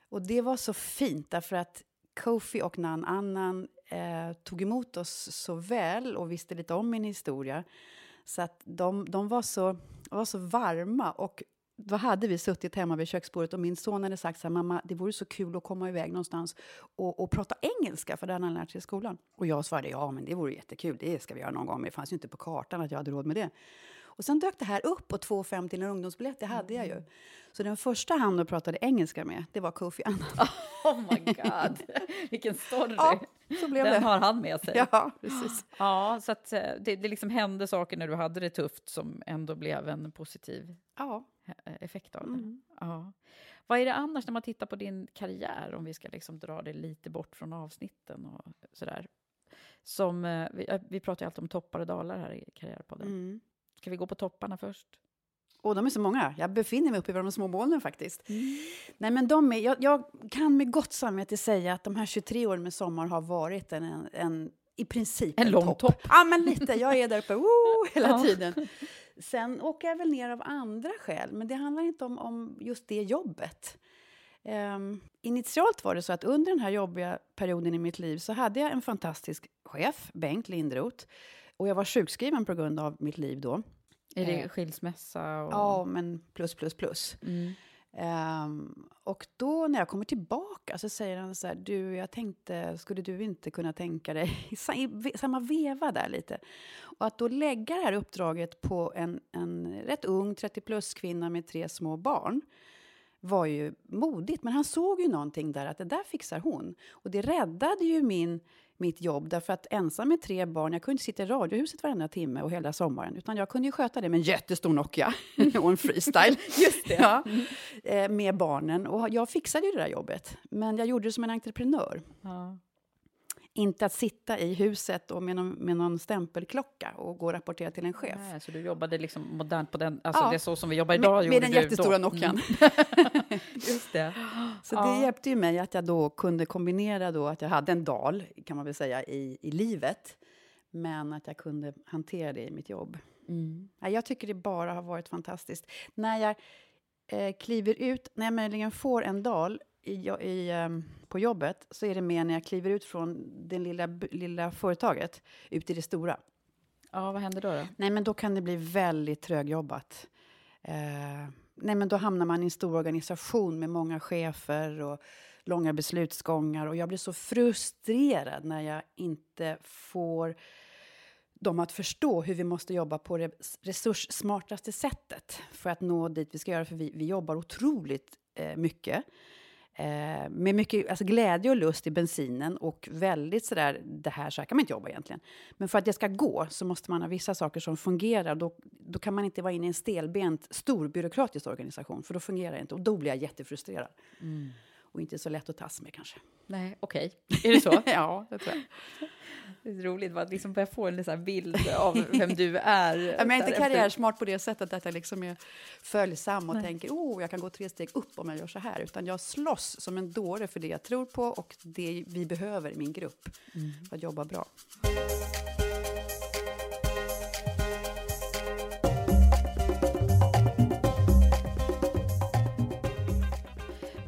Och det var så fint, därför att Kofi och Nan Annan eh, tog emot oss så väl och visste lite om min historia. Så att de, de var, så, var så varma. Och då hade vi suttit hemma vid köksbordet och min son hade sagt så här, mamma, det vore så kul att komma iväg någonstans och, och prata engelska, för det hade han lärt sig i skolan. Och jag svarade, ja men det vore jättekul, det ska vi göra någon gång, men det fanns ju inte på kartan att jag hade råd med det. Och sen dök det här upp och 2,50 till en ungdomsbiljett, det hade jag ju. Så den första han då pratade engelska med, det var Kofi Annan. Oh my god, vilken story! Ja, så blev Den det. har han med sig. Ja, precis. Ja, så eh, det, det liksom hände saker när du hade det tufft som ändå blev en positiv Ja. Eh, effekt av det. Mm. Ja. Vad är det annars när man tittar på din karriär, om vi ska liksom dra det lite bort från avsnitten och sådär? Som, eh, vi, eh, vi pratar ju alltid om toppar och dalar här i Karriärpodden. Mm. Ska vi gå på topparna först? Och de är så många. Jag befinner mig uppe i de små molnen faktiskt. Nej, men de är, jag, jag kan med gott samvete säga att de här 23 åren med Sommar har varit en, en, en i princip En lång topp. Ja, men lite. Jag är där uppe woo, hela Ja. tiden. Sen åker jag väl ner av andra skäl, men det handlar inte om, om just det jobbet. Ehm, initialt var det så att under den här jobbiga perioden i mitt liv så hade jag en fantastisk chef, Bengt Lindroth. Och jag var sjukskriven på grund av mitt liv då. Är det Eh, skilsmässa? Och... Ja, men plus, plus, plus. Mm. Ehm, och då när jag kommer tillbaka så säger han så här, du, jag tänkte, skulle du inte kunna tänka dig, i samma veva där lite, och att då lägga det här uppdraget på en, en rätt ung 30-plus kvinna med tre små barn, var ju modigt. Men han såg ju någonting där, att det där fixar hon. Och det räddade ju min, mitt jobb, därför att ensam med tre barn, jag kunde inte sitta i radiohuset varenda timme och hela sommaren, utan jag kunde ju sköta det med en jättestor Nokia och en freestyle. Just det. Ja, eh, med barnen. Och jag fixade ju det där jobbet, men jag gjorde det som en entreprenör. Ja. Inte att sitta i huset och med någon, med någon stämpelklocka och gå och rapportera till en chef. Nej, så du jobbade liksom modernt på den, alltså Ja. det är så som vi jobbar idag. Med, med den jättestora då. Nokian. Mm. Just det. Så Ja. det hjälpte ju mig att jag då kunde kombinera då att jag hade en dal, kan man väl säga, i, i livet. Men att jag kunde hantera det i mitt jobb. Mm. Ja, jag tycker det bara har varit fantastiskt. När jag eh, kliver ut, när jag möjligen får en dal, i, i, ehm, på jobbet så är det mer när jag kliver ut från det lilla, lilla företaget ut i det stora. Ja, vad händer då? då? Nej, men då kan det bli väldigt trögjobbat. Eh, nej, men då hamnar man i en stor organisation med många chefer och långa beslutsgångar. Och jag blir så frustrerad när jag inte får dem att förstå hur vi måste jobba på det resurssmartaste sättet för att nå dit vi ska göra. För vi, vi jobbar otroligt eh, mycket. Eh, med mycket alltså glädje och lust i bensinen och väldigt sådär, det här så här kan man inte jobba egentligen. Men för att det ska gå så måste man ha vissa saker som fungerar. Då, då kan man inte vara inne i en stelbent, stor byråkratisk organisation, för då fungerar det inte. Och då blir jag jättefrustrerad. Mm. Och inte så lätt att tas med kanske. Nej, okej. Okay. Är det så? ja, det tror jag. Det är roligt att liksom börja få en sån bild av vem du är. ja, men jag är inte karriärsmart på det sättet att jag liksom är följsam och Nej. tänker oh, jag kan gå tre steg upp om jag gör så här. Utan jag slåss som en dåre för det jag tror på och det vi behöver i min grupp mm. för att jobba bra.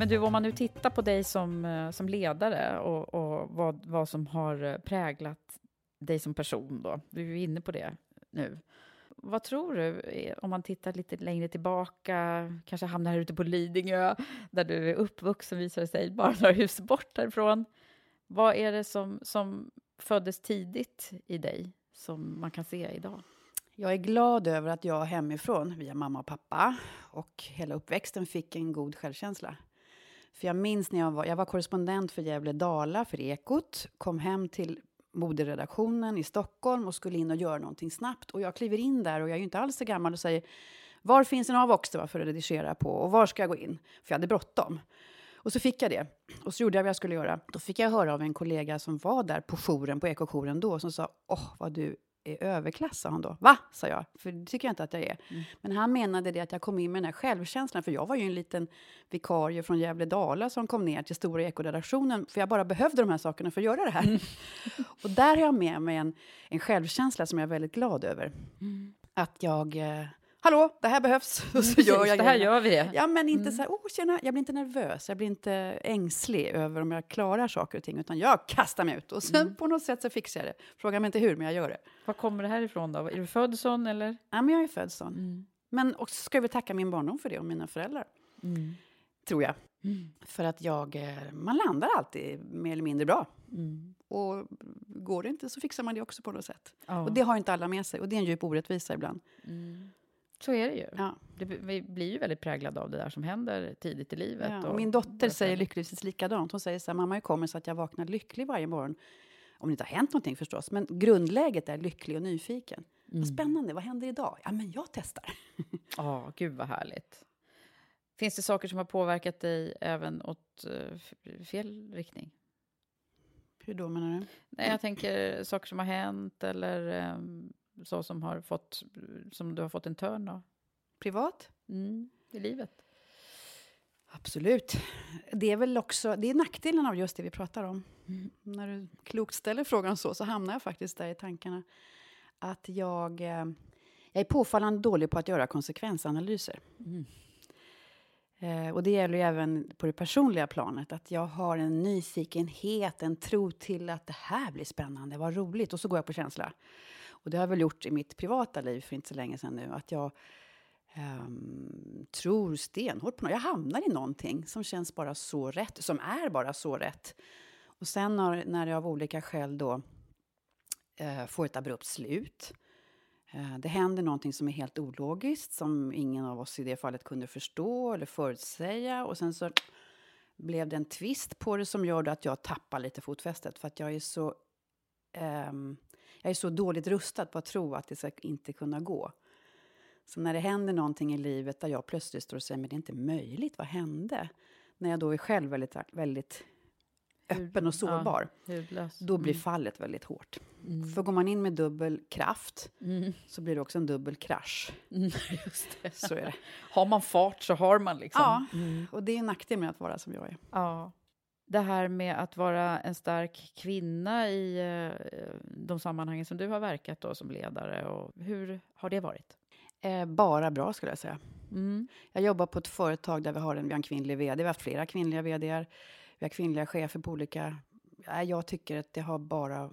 Men du, om man nu tittar på dig som, eh, som ledare och, och vad, vad som har eh, präglat dig som person då, du är inne på det nu. Vad tror du, eh, om man tittar lite längre tillbaka, kanske hamnar här ute på Lidingö, där du är uppvuxen visar det sig, bara några hus bort därifrån. Vad är det som, som föddes tidigt i dig, som man kan se idag? Jag är glad över att jag hemifrån, via mamma och pappa och hela uppväxten, fick en god självkänsla. För jag minns när jag var, jag var korrespondent för Gävle Dala för Ekot, kom hem till moderedaktionen i Stockholm och skulle in och göra någonting snabbt. Och jag kliver in där och jag är ju inte alls så gammal och säger var finns en Avox för att redigera på och var ska jag gå in? För jag hade bråttom. Och så fick jag det. Och så gjorde jag vad jag skulle göra. Då fick jag höra av en kollega som var där på jouren, på ekojouren då, som sa åh, vad du är överklass, sa han då. Va? sa jag, för det tycker jag inte att jag är. Mm. Men han menade det att jag kom in med den här självkänslan, för jag var ju en liten vikarie från Gävle-Dala som kom ner till Stora Ekoredaktionen, för jag bara behövde de här sakerna för att göra det här. Mm. och där har jag med mig en, en självkänsla som jag är väldigt glad över. Mm. Att jag... Eh, Hallå, det här behövs. Och så gör jag det här gör vi det. Ja, men inte mm. så här, oh, tjena, jag blir inte nervös, jag blir inte ängslig över om jag klarar saker och ting, utan jag kastar mig ut och sen mm. på något sätt så fixar jag det. Fråga mig inte hur, men jag gör det. Var kommer det här ifrån då? Är du född sån eller? Ja, men jag är född sån. Mm. Men också ska jag väl tacka min barndom för det och mina föräldrar. Mm. Tror jag. Mm. För att jag, eh, man landar alltid mer eller mindre bra. Mm. Och går det inte så fixar man det också på något sätt. Ja. Och det har inte alla med sig och det är en djup orättvisa ibland. Så är det ju. Ja. Det, vi blir ju väldigt präglade av det där som händer tidigt i livet. Ja, och min dotter säger lyckligtvis likadant. Hon säger så här, mamma, hur kommer så att jag vaknar lycklig varje morgon? Om det inte har hänt någonting förstås, men grundläget är lycklig och nyfiken. Mm. Vad spännande, vad händer idag? Ja, men jag testar. Ja, oh, gud vad härligt. Finns det saker som har påverkat dig även åt uh, fel riktning? Hur då menar du? Nej, jag tänker saker som har hänt eller um, så som har fått, som du har fått en törn av? Privat? Mm, I livet? Absolut. Det är väl också det är nackdelen av just det vi pratar om. Mm. När du klokt ställer frågan så, så hamnar jag faktiskt där i tankarna. Att jag, eh, jag är påfallande dålig på att göra konsekvensanalyser. Mm. Eh, och det gäller ju även på det personliga planet. Att jag har en nyfikenhet, en tro till att det här blir spännande, vad roligt. Och så går jag på känsla. Och det har jag väl gjort i mitt privata liv för inte så länge sedan nu. Att jag um, tror stenhårt på något. Jag hamnar i någonting som känns bara så rätt, som är bara så rätt. Och sen när, när jag av olika skäl då uh, får ett abrupt slut. Uh, det händer någonting som är helt ologiskt, som ingen av oss i det fallet kunde förstå eller förutsäga. Och sen så blev det en twist på det som gör att jag tappar lite fotfästet. För att jag är så... Um, jag är så dåligt rustad på att tro att det ska inte kunna gå. Så när det händer någonting i livet där jag plötsligt står och säger men det är inte möjligt, vad hände? När jag då är själv väldigt, väldigt öppen och sårbar, ja, då blir mm. fallet väldigt hårt. Mm. För går man in med dubbel kraft mm. så blir det också en dubbel krasch. Mm, just det. Så är det. Har man fart så har man liksom. Ja, mm. och det är en nackdel med att vara som jag är. Ja det här med att vara en stark kvinna i eh, de sammanhangen som du har verkat då som ledare, och hur har det varit? Eh, bara bra, skulle jag säga. Mm. Jag jobbar på ett företag där vi har en, vi har en kvinnlig vd. Vi har haft flera kvinnliga vdar. Vi har kvinnliga chefer på olika... Ja, jag tycker att det har bara...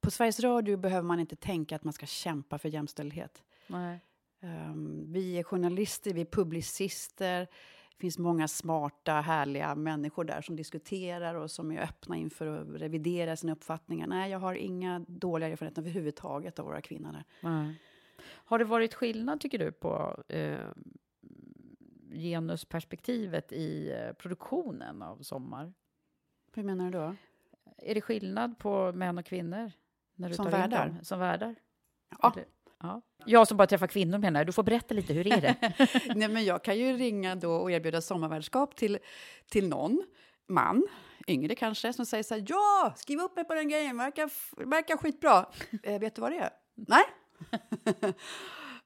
På Sveriges Radio behöver man inte tänka att man ska kämpa för jämställdhet. Um, vi är journalister, vi är publicister. Det finns många smarta, härliga människor där som diskuterar och som är öppna inför att revidera sina uppfattningar. Nej, jag har inga dåliga erfarenheter överhuvudtaget av våra kvinnor där. Nej. Har det varit skillnad, tycker du, på eh, genusperspektivet i eh, produktionen av Sommar? Hur menar du då? Är det skillnad på män och kvinnor? När du Som värdar? Som värdar? Ja. Eller- ja. Jag som bara träffar kvinnor menar jag. Du får berätta lite, hur är det? Nej, men jag kan ju ringa då och erbjuda sommarvärdskap till, till någon man, yngre kanske, som säger så här, ja, skriv upp mig på den grejen, verkar, verkar skitbra. eh, vet du vad det är? Nej.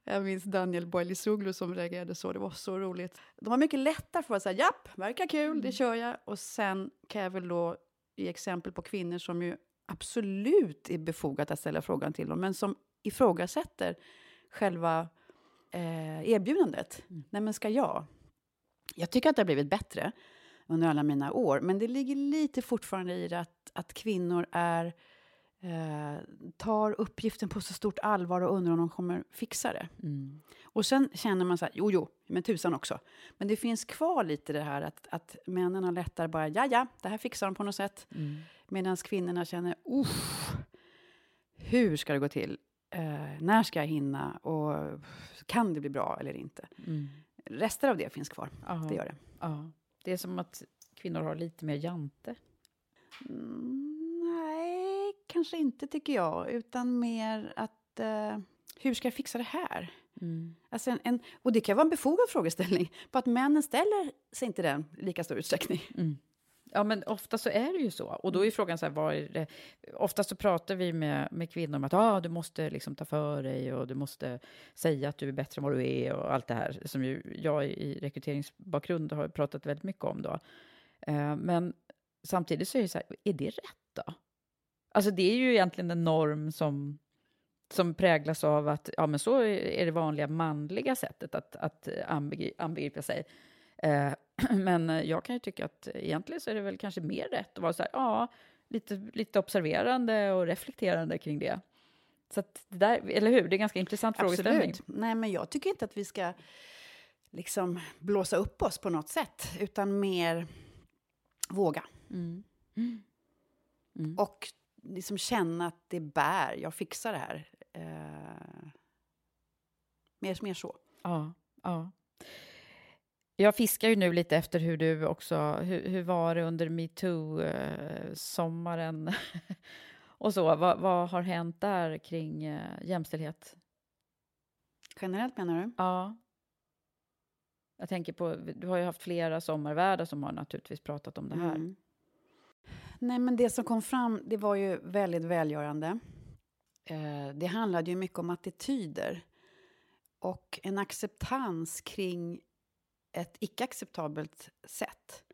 jag minns Daniel Boilisoglu som reagerade så, det var så roligt. De har mycket lättare för att säga, japp, verkar kul, det kör jag. Och sen kan jag väl då ge exempel på kvinnor som ju absolut är befogat att ställa frågan till dem, men som ifrågasätter själva eh, erbjudandet. Nej, men ska jag? Jag tycker att det har blivit bättre under alla mina år, men det ligger lite fortfarande i det att, att kvinnor är, eh, tar uppgiften på så stort allvar och undrar om de kommer fixa det. Mm. Och sen känner man så här, jo, jo, men tusan också. Men det finns kvar lite det här att, att männen har lättare bara, ja, ja, det här fixar de på något sätt. Mm. Medan kvinnorna känner, uff, hur ska det gå till? Eh, när ska jag hinna? Och kan det bli bra eller inte? Mm. Rester av det finns kvar. Ja. Det gör det. Ja. Det är som att kvinnor har lite mer jante. Mm, nej, kanske inte tycker jag. Utan mer att, eh, hur ska jag fixa det här? Mm. Alltså en, en, och det kan vara en befogad frågeställning. På att männen ställer sig inte den i lika stor utsträckning. Mm. Ja, men ofta så är det ju så. Och då är frågan så här, vad är det? Oftast så pratar vi med, med kvinnor om att ah, du måste liksom ta för dig och du måste säga att du är bättre än vad du är och allt det här som ju jag i rekryteringsbakgrund har pratat väldigt mycket om då. Eh, men samtidigt så är det så här, är det rätt då? Alltså det är ju egentligen en norm som, som präglas av att ja, men så är det vanliga manliga sättet att, att anbegripa sig. Eh, men jag kan ju tycka att egentligen så är det väl kanske mer rätt att vara så här, ja, lite, lite observerande och reflekterande kring det. Så det där, eller hur? Det är en ganska intressant frågeställning. Absolut. Nej, men jag tycker inte att vi ska liksom blåsa upp oss på något sätt. Utan mer våga. Mm. Och liksom känna att det bär. Jag fixar det här. Eh, mer, mer så. Ja, ja. Jag fiskar ju nu lite efter hur du också, hur, hur var det under metoo-sommaren och så? Vad, vad har hänt där kring eh, jämställdhet? Generellt menar du? Ja. Jag tänker på, du har ju haft flera sommarvärdar som har naturligtvis pratat om det här. Mm. Nej, men det som kom fram, det var ju väldigt välgörande. Eh, det handlade ju mycket om attityder och en acceptans kring ett icke-acceptabelt sätt.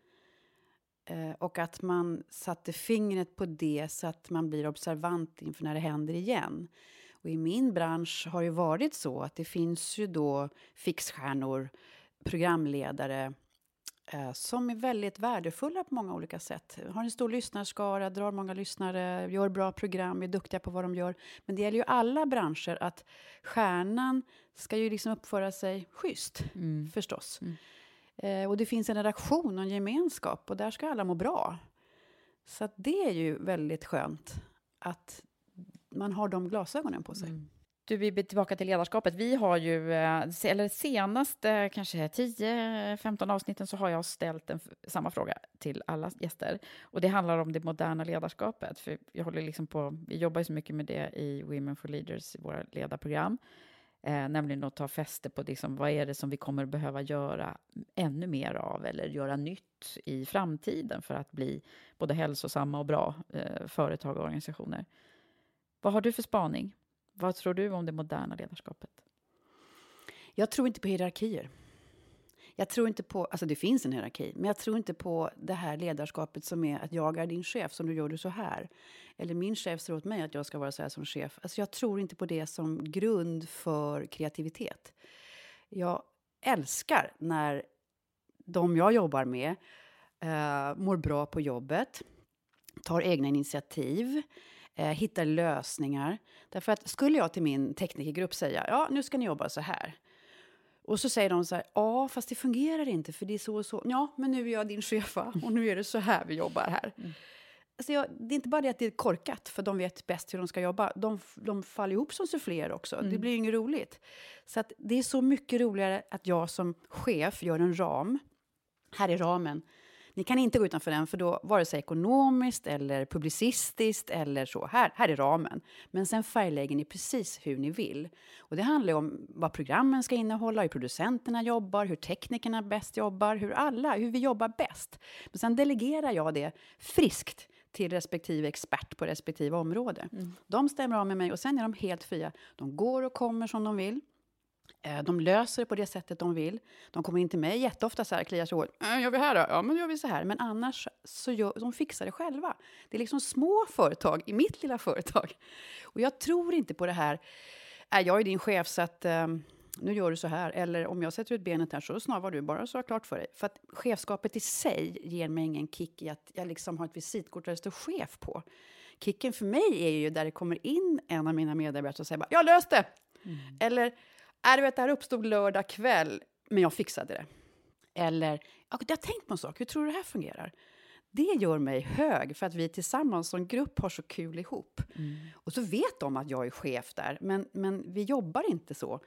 Eh, och att man satte fingret på det så att man blir observant inför när det händer igen. Och i min bransch har det varit så att det finns ju då fixstjärnor, programledare som är väldigt värdefulla på många olika sätt. Har en stor lyssnarskara, drar många lyssnare, gör bra program, är duktiga på vad de gör. Men det gäller ju alla branscher att stjärnan ska ju liksom uppföra sig schysst, Mm. förstås. Eh, och det finns en redaktion och en gemenskap och där ska alla må bra. Så att det är ju väldigt skönt att man har de glasögonen på sig. Du, vi blir tillbaka till ledarskapet. Vi har ju, eh, eller senaste eh, kanske 10-15 avsnitten så har jag ställt en, samma fråga till alla gäster. Och det handlar om det moderna ledarskapet. För jag håller liksom på, vi jobbar ju så mycket med det i Women for Leaders, i våra ledarprogram. Eh, nämligen att ta fäste på liksom, vad är det som vi kommer behöva göra ännu mer av eller göra nytt i framtiden för att bli både hälsosamma och bra eh, företag och organisationer. Vad har du för spaning? Vad tror du om det moderna ledarskapet? Jag tror inte på hierarkier. Jag tror inte på, alltså det finns en hierarki, men jag tror inte på det här ledarskapet som är att jag är din chef, som du gör det så här. Eller min chef säger åt mig att jag ska vara så här som chef. Alltså jag tror inte på det som grund för kreativitet. Jag älskar när de jag jobbar med eh, mår bra på jobbet, tar egna initiativ, eh, hittar lösningar. Därför att skulle jag till min teknikergrupp säga ja, nu ska ni jobba så här. Och så säger de så här, ja, fast det fungerar inte för det är så och så. Ja, men nu är jag din chef och nu är det så här vi jobbar här. Mm. Alltså jag, det är inte bara det att det är korkat, för de vet bäst hur de ska jobba. De, de faller ihop som suffléer också. Mm. Det blir inget roligt. Så att det är så mycket roligare att jag som chef gör en ram. Här är ramen. Ni kan inte gå utanför den, för då vare sig ekonomiskt eller publicistiskt eller så. Här, här är ramen. Men sen färglägger ni precis hur ni vill. Och det handlar om vad programmen ska innehålla, hur producenterna jobbar, hur teknikerna bäst jobbar, hur alla, hur vi jobbar bäst. Men sen delegerar jag det friskt till respektive expert på respektive område. Mm. De stämmer av med mig och sen är de helt fria. De går och kommer som de vill. Eh, de löser det på det sättet de vill. De kommer in till mig jätteofta så här, kliar sig hårt. Äh, gör vi här då? Ja, men gör vi så här. Men annars så gör, de fixar det själva. Det är liksom små företag i mitt lilla företag. Och jag tror inte på det här, äh, jag är din chef så att um, nu gör du så här. Eller om jag sätter ut benet här så snavar du bara så har klart för dig. För att chefskapet i sig ger mig ingen kick i att jag liksom har ett visitkort där det står chef på. Kicken för mig är ju där det kommer in en av mina medarbetare och säger bara, jag löste det! Mm. Eller Äh, du vet, det här uppstod lördag kväll, men jag fixade det. Eller, jag har tänkt på en sak, hur tror du det här fungerar? Det gör mig hög, för att vi tillsammans som grupp har så kul ihop. Mm. Och så vet de att jag är chef där, men, men vi jobbar inte så.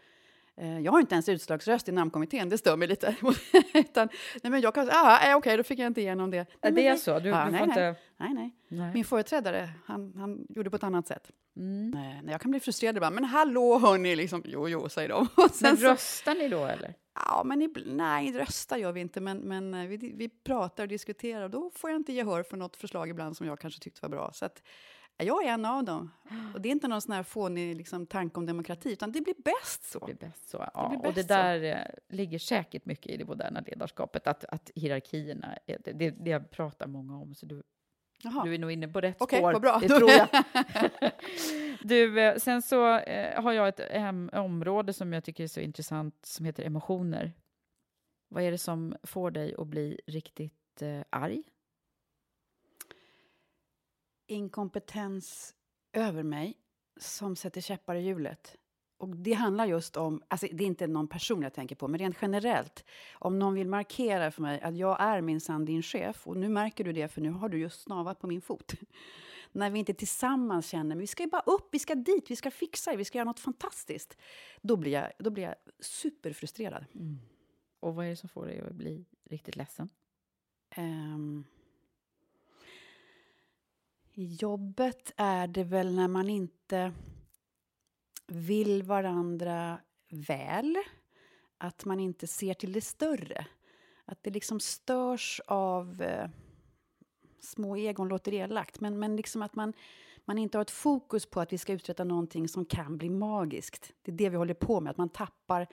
Eh, jag har inte ens utslagsröst i namnkommittén, det stör mig lite. Utan, nej, men jag kan säga, ah, okej, okay, då fick jag inte igenom det. Nej, det är så? Du, ja, du nej, får nej, inte... nej, nej. Min företrädare, han, han gjorde på ett annat sätt. Mm. Nej, jag kan bli frustrerad ibland, men hallå hörni, liksom, jo, jo, säger de. men röstar så, ni då, eller? Ja, men nej, rösta gör vi inte, men, men eh, vi, vi pratar och diskuterar och då får jag inte gehör för något förslag ibland som jag kanske tyckte var bra. Så att, jag är en av dem. Och det är inte någon sån här fånig liksom, tanke om demokrati, utan det blir bäst så. Det blir bäst så. Ja. Det bäst och det där så. Eh, ligger säkert mycket i det moderna ledarskapet, att, att hierarkierna, är, det, det pratar många om, så du, du är nog inne på rätt okay, spår. Vad bra. Det tror jag. du, eh, sen så eh, har jag ett område som jag tycker är så intressant, som heter emotioner. Vad är det som får dig att bli riktigt eh, arg? inkompetens över mig som sätter käppar i hjulet. Och det handlar just om, alltså det är inte någon person jag tänker på, men rent generellt. Om någon vill markera för mig att jag är minsann din chef, och nu märker du det för nu har du just snavat på min fot. När vi inte tillsammans känner, men vi ska ju bara upp, vi ska dit, vi ska fixa vi ska göra något fantastiskt. Då blir jag, då blir jag superfrustrerad. Mm. Och vad är det som får dig att bli riktigt ledsen? Um, i jobbet är det väl när man inte vill varandra väl. Att man inte ser till det större. Att det liksom störs av eh, små egon, låter elakt, men, men liksom att man, man inte har ett fokus på att vi ska uträtta någonting som kan bli magiskt. Det är det vi håller på med, att man tappar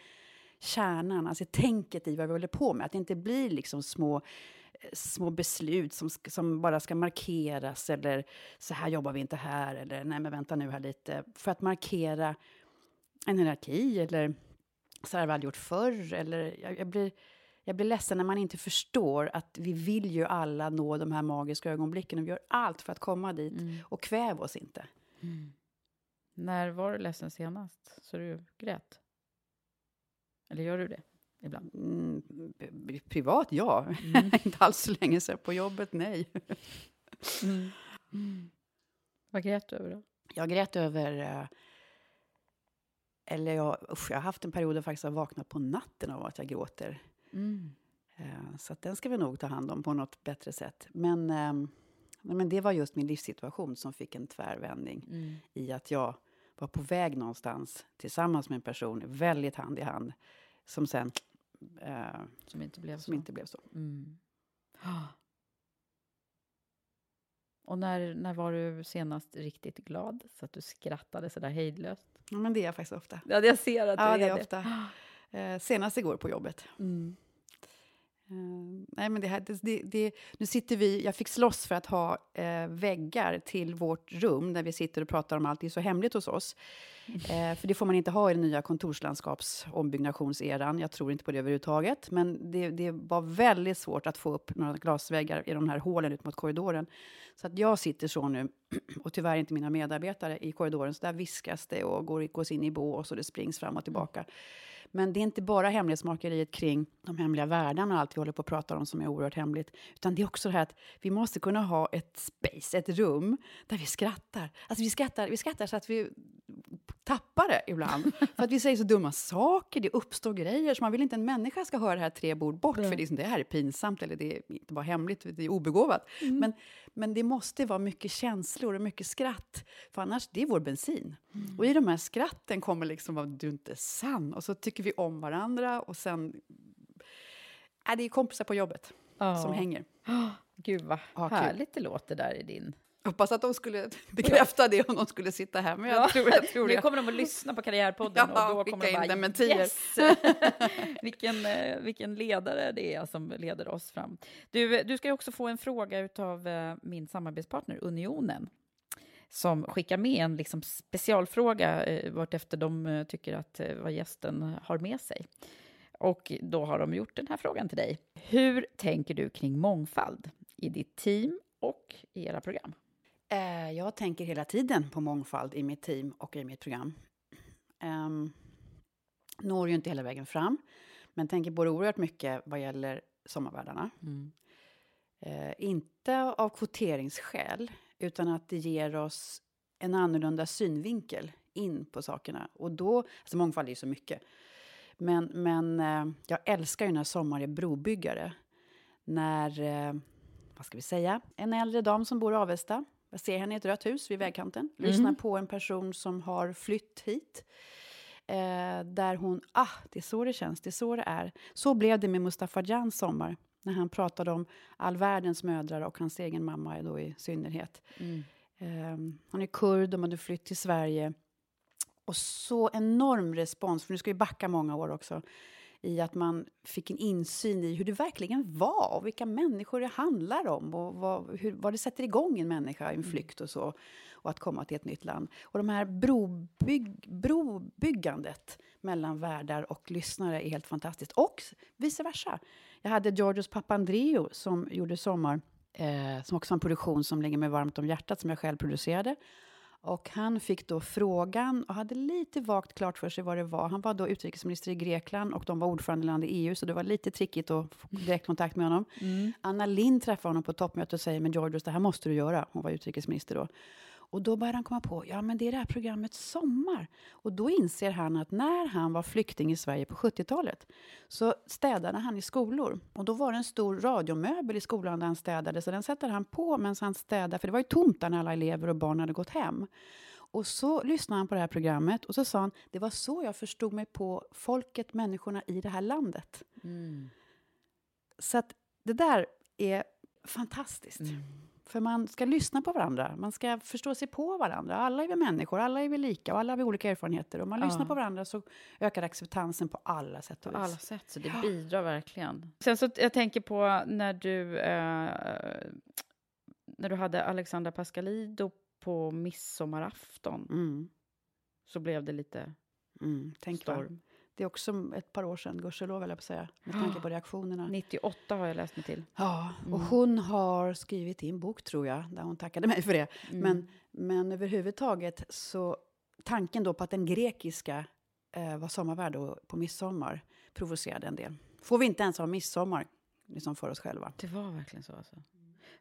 kärnan, alltså tänket i vad vi håller på med. Att det inte blir liksom små små beslut som, som bara ska markeras eller så här jobbar vi inte här eller nej men vänta nu här lite. För att markera en hierarki eller så här har vi aldrig gjort förr. Eller jag, jag, blir, jag blir ledsen när man inte förstår att vi vill ju alla nå de här magiska ögonblicken och vi gör allt för att komma dit mm. och kväv oss inte. Mm. När var du ledsen senast så du grät? Eller gör du det? Ibland? Mm, privat, ja. Mm. Inte alls så länge sedan. På jobbet, nej. mm. Mm. Vad grät du över då? Jag grät över... Eh, eller jag, usch, jag har haft en period där jag faktiskt har vaknat på natten av att jag gråter. Mm. Eh, så den ska vi nog ta hand om på något bättre sätt. Men, ehm, men det var just min livssituation som fick en tvärvändning mm. i att jag var på väg någonstans tillsammans med en person, väldigt hand i hand, som sen Eh, som inte blev som så. Inte blev så. Mm. Och när, när var du senast riktigt glad, så att du skrattade så där hejdlöst? Ja, men det är jag faktiskt ofta. Ja, jag ser att du ja, är det. Är ofta. Eh, senast igår på jobbet. Mm. Uh, nej, men det här, det, det, det, nu sitter vi, jag fick slåss för att ha uh, väggar till vårt rum där vi sitter och pratar om allt. Det är så hemligt hos oss. Uh, för det får man inte ha i den nya kontorslandskapsombyggnadseran. Jag tror inte på det överhuvudtaget. Men det, det, var väldigt svårt att få upp några glasväggar i de här hålen ut mot korridoren. Så att jag sitter så nu, och tyvärr inte mina medarbetare, i korridoren. Så där viskas det och går, gås in i bås och det springs fram och tillbaka. Men det är inte bara hemlighetsmakeriet kring de hemliga världarna och allt vi håller på att prata om som är oerhört hemligt. Utan det är också det här att vi måste kunna ha ett space, ett rum, där vi skrattar. Alltså vi skrattar, vi skrattar så att vi tappar det ibland. för att vi säger så dumma saker, det uppstår grejer. Så man vill inte en människa ska höra det här tre bord bort, mm. för det, är, det här är pinsamt, eller det är inte bara hemligt, det är obegåvat. Mm. Men, men det måste vara mycket känslor och mycket skratt, för annars, det är vår bensin. Mm. Och i de här skratten kommer liksom av du är inte sann, och så tycker vi om varandra, och sen... Äh, det är kompisar på jobbet oh. som hänger. Oh, gud, vad ah, härligt kul. det låter där i din hoppas att de skulle bekräfta det om de skulle sitta här. Men jag ja, tror, jag tror nu kommer de att lyssna på Karriärpodden ja, och då kommer de bara dementier. yes! vilken, eh, vilken ledare det är som leder oss fram. Du, du ska också få en fråga av eh, min samarbetspartner Unionen som skickar med en liksom specialfråga eh, vartefter de tycker att vad gästen har med sig. Och då har de gjort den här frågan till dig. Hur tänker du kring mångfald i ditt team och i era program? Eh, jag tänker hela tiden på mångfald i mitt team och i mitt program. Um, når ju inte hela vägen fram, men tänker på det oerhört mycket vad gäller sommarvärdarna. Mm. Uh, inte av kvoteringsskäl, utan att det ger oss en annorlunda synvinkel in på sakerna. Och då, alltså mångfald är ju så mycket. Men, men uh, jag älskar ju när Sommar är brobyggare. När, uh, vad ska vi säga, en äldre dam som bor i Avesta jag ser henne i ett rött hus vid vägkanten. Mm. Lyssnar på en person som har flytt hit. Eh, där hon, ah, det är så det känns, det är så det är. Så blev det med Mustafa Jans sommar. När han pratade om all världens mödrar och hans egen mamma då i synnerhet. Mm. Eh, han är kurd, de hade flytt till Sverige. Och så enorm respons, för nu ska vi backa många år också i att man fick en insyn i hur det verkligen var och vilka människor det handlar om och vad, hur, vad det sätter igång en människa i en mm. flykt och så och att komma till ett nytt land. Och de här brobygg, brobyggandet mellan värdar och lyssnare är helt fantastiskt. Och vice versa. Jag hade Georgios Papandreou som gjorde Sommar, eh, som också var en produktion som ligger mig varmt om hjärtat, som jag själv producerade. Och han fick då frågan och hade lite vagt klart för sig vad det var. Han var då utrikesminister i Grekland och de var ordförandeland i EU, så det var lite trickigt att få direktkontakt med honom. Mm. Anna Lind träffade honom på toppmötet och säger, men Georgios, det här måste du göra. Hon var utrikesminister då. Och då började han komma på, ja men det är det här programmet Sommar. Och då inser han att när han var flykting i Sverige på 70-talet så städade han i skolor. Och då var det en stor radiomöbel i skolan där han städade, så den sätter han på medan han städade, för det var ju tomt där när alla elever och barn hade gått hem. Och så lyssnade han på det här programmet och så sa han, det var så jag förstod mig på folket, människorna i det här landet. Mm. Så att det där är fantastiskt. Mm. För man ska lyssna på varandra, man ska förstå sig på varandra. Alla är vi människor, alla är vi lika och alla har vi olika erfarenheter. Om man ja. lyssnar på varandra så ökar acceptansen på alla sätt och vis. På alla sätt, så det ja. bidrar verkligen. Sen så jag tänker på när du, eh, när du hade Alexandra Pascalido på midsommarafton. Mm. Så blev det lite mm, storm. Det är också ett par år sedan, gudskelov, jag på säga, med tanke på reaktionerna. 98 har jag läst mig till. Ja, och mm. hon har skrivit i en bok, tror jag, där hon tackade mig för det. Mm. Men, men överhuvudtaget så, tanken då på att den grekiska eh, var sommarvärd på midsommar provocerade en del. Får vi inte ens ha midsommar liksom för oss själva? Det var verkligen så alltså.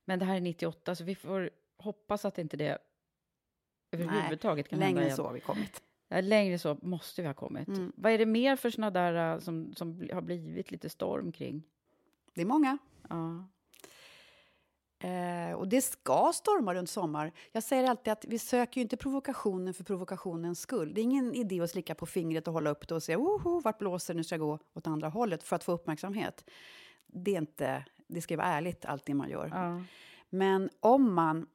Men det här är 98, så vi får hoppas att inte det överhuvudtaget kan hända igen. Längre så har vi kommit. Ja, längre så måste vi ha kommit. Mm. Vad är det mer för såna där äh, som, som har blivit lite storm kring? Det är många. Ja. Eh, och det ska storma runt sommar. Jag säger alltid att vi söker ju inte provokationen för provokationens skull. Det är ingen idé att slicka på fingret och hålla upp det och säga Oho, vart blåser nu ska jag gå åt andra hållet för att få uppmärksamhet. Det är inte, det ska vara ärligt allt det man gör. Ja. Men om man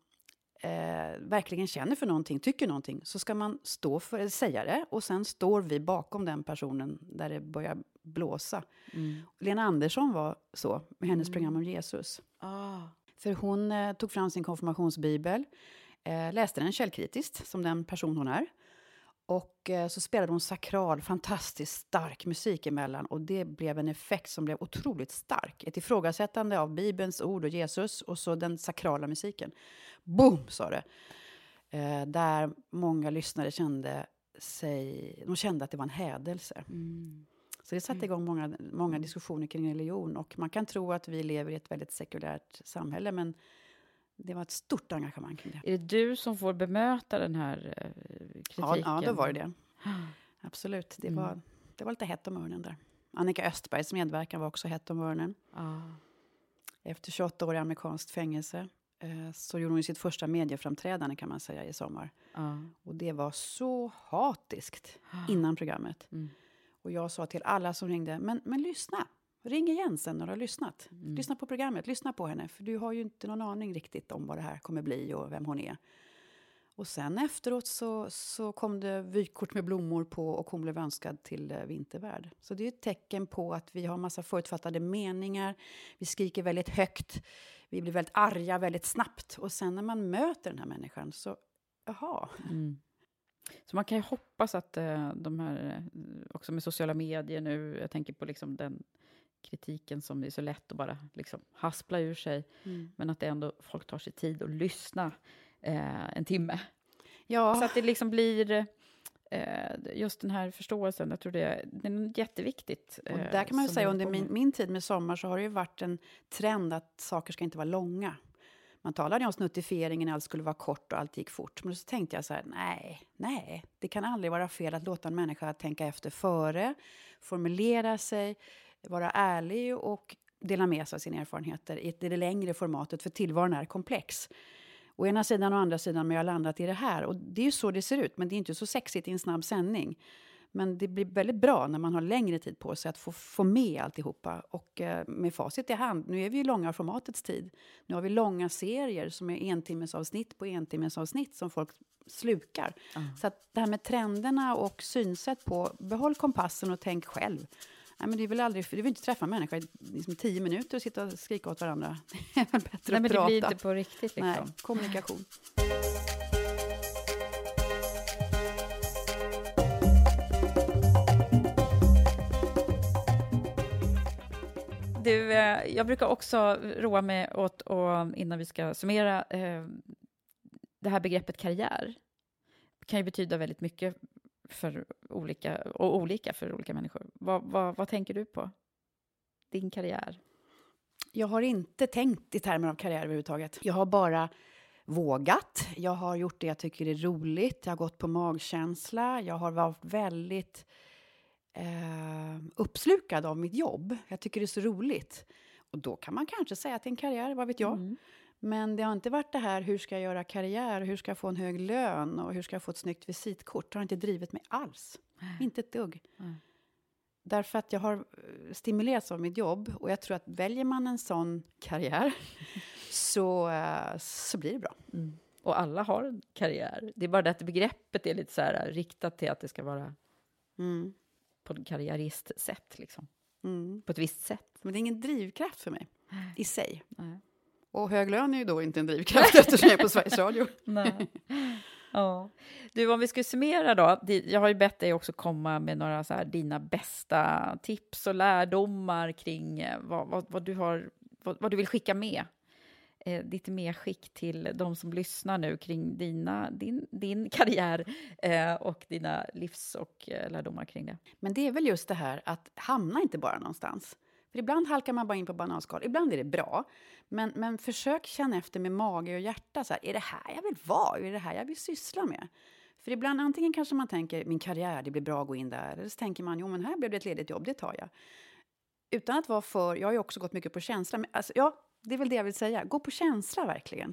eh, verkligen känner för någonting, tycker någonting, så ska man stå för, säga det och sen står vi bakom den personen där det börjar blåsa. Mm. Lena Andersson var så, med hennes Mm. program om Jesus. Ah. För hon eh, tog fram sin konfirmationsbibel, eh, läste den källkritiskt, som den person hon är. Och eh, så spelade hon sakral, fantastiskt stark musik emellan. Och det blev en effekt som blev otroligt stark. Ett ifrågasättande av Bibelns ord och Jesus och så den sakrala musiken. Boom, sa det. Eh, där många lyssnare kände sig... De kände att det var en hädelse. Så det satte igång många, många diskussioner kring religion. Och man kan tro att vi lever i ett väldigt sekulärt samhälle, men det var ett stort engagemang kring det. Är det du som får bemöta den här eh, Ja, kritiken? ja, då var det det. Absolut. Det, Mm. var, det var lite hett om öronen där. Annika Östbergs medverkan var också hett om öronen. Ah. Efter 28 år i amerikanskt fängelse eh, så gjorde hon sitt första medieframträdande kan man säga i sommar. Ah. Och det var så hatiskt innan programmet. Mm. Och jag sa till alla som ringde, men, men lyssna. Ring igen sen när du har lyssnat. Mm. Lyssna på programmet, lyssna på henne. För du har ju inte någon aning riktigt om vad det här kommer bli och vem hon är. Och sen efteråt så, så kom det vykort med blommor på och hon blev önskad till eh, vintervärd. Så det är ett tecken på att vi har massa förutfattade meningar. Vi skriker väldigt högt. Vi blir väldigt arga väldigt snabbt. Och sen när man möter den här människan så, jaha. Mm. Så man kan ju hoppas att eh, de här, eh, också med sociala medier nu, jag tänker på liksom den kritiken som är så lätt att bara liksom haspla ur sig, Mm. men att det ändå folk tar sig tid att lyssna eh, en timme. Ja. Så att det liksom blir eh, just den här förståelsen, jag tror det är, det är jätteviktigt. Och eh, där kan man ju säga under min, min tid med sommar så har det ju varit en trend att saker ska inte vara långa. Man talade ju om snuttifieringen, allt skulle vara kort och allt gick fort. Men så tänkte jag så här, nej, nej, det kan aldrig vara fel att låta en människa tänka efter före, formulera sig, vara ärlig och dela med sig av sina erfarenheter i det längre formatet, för tillvaron är komplex. Å ena sidan och andra sidan, men jag har landat i det här. Och det är ju så det ser ut, men det är inte så sexigt i en snabb sändning. Men det blir väldigt bra när man har längre tid på sig att få, få med alltihopa. Och eh, med facit i hand, nu är vi i långa formatets tid. Nu har vi långa serier som är entimmesavsnitt på entimmesavsnitt som folk slukar. Så att det här med trenderna och synsätt på, behåll kompassen och tänk själv. Nej, men det är väl aldrig, du vill inte träffa en människa i liksom tio minuter och sitta och skrika åt varandra. Det är väl bättre Nej, att men prata. det blir inte på riktigt liksom. Nej, kommunikation. Du, eh, jag brukar också roa mig åt, och innan vi ska summera, eh, det här begreppet karriär. Det kan ju betyda väldigt mycket för olika, och olika för olika människor. Vad, vad, vad tänker du på? Din karriär? Jag har inte tänkt i termer av karriär överhuvudtaget. Jag har bara vågat. Jag har gjort det jag tycker är roligt. Jag har gått på magkänsla. Jag har varit väldigt eh, uppslukad av mitt jobb. Jag tycker det är så roligt. Och då kan man kanske säga att det är en karriär, vad vet jag. Men det har inte varit det här, hur ska jag göra karriär, hur ska jag få en hög lön och hur ska jag få ett snyggt visitkort. Det har inte drivit mig alls. Inte ett dugg. Därför att jag har eh, stimulerats av mitt jobb och jag tror att väljer man en sån karriär så, eh, så blir det bra. Och alla har en karriär. Det är bara det att begreppet är lite så här eh, riktat till att det ska vara Mm. på ett karriäristsätt, liksom. Mm. På ett visst sätt. Men det är ingen drivkraft för mig i sig. Nej. Och hög lön är ju då inte en drivkraft eftersom jag är på Sveriges Radio. Nej. Ja. Du, om vi ska summera då. Jag har ju bett dig också komma med några så här, dina bästa tips och lärdomar kring eh, vad, vad, vad, du, har, vad, vad du vill skicka med. Eh, ditt medskick till de som lyssnar nu kring dina, din, din karriär eh, och dina livs och eh, lärdomar kring det. Men det är väl just det här att hamna inte bara någonstans. För ibland halkar man bara in på bananskal, ibland är det bra. Men, men försök känna efter med mage och hjärta. Så här, är det här jag vill vara? Är det här jag vill syssla med? För ibland antingen kanske man tänker min karriär, det blir bra att gå in där. Eller så tänker man, jo men här blev det ett ledigt jobb, det tar jag. Utan att vara för, jag har ju också gått mycket på känsla. Men alltså, ja, det är väl det jag vill säga. Gå på känsla verkligen.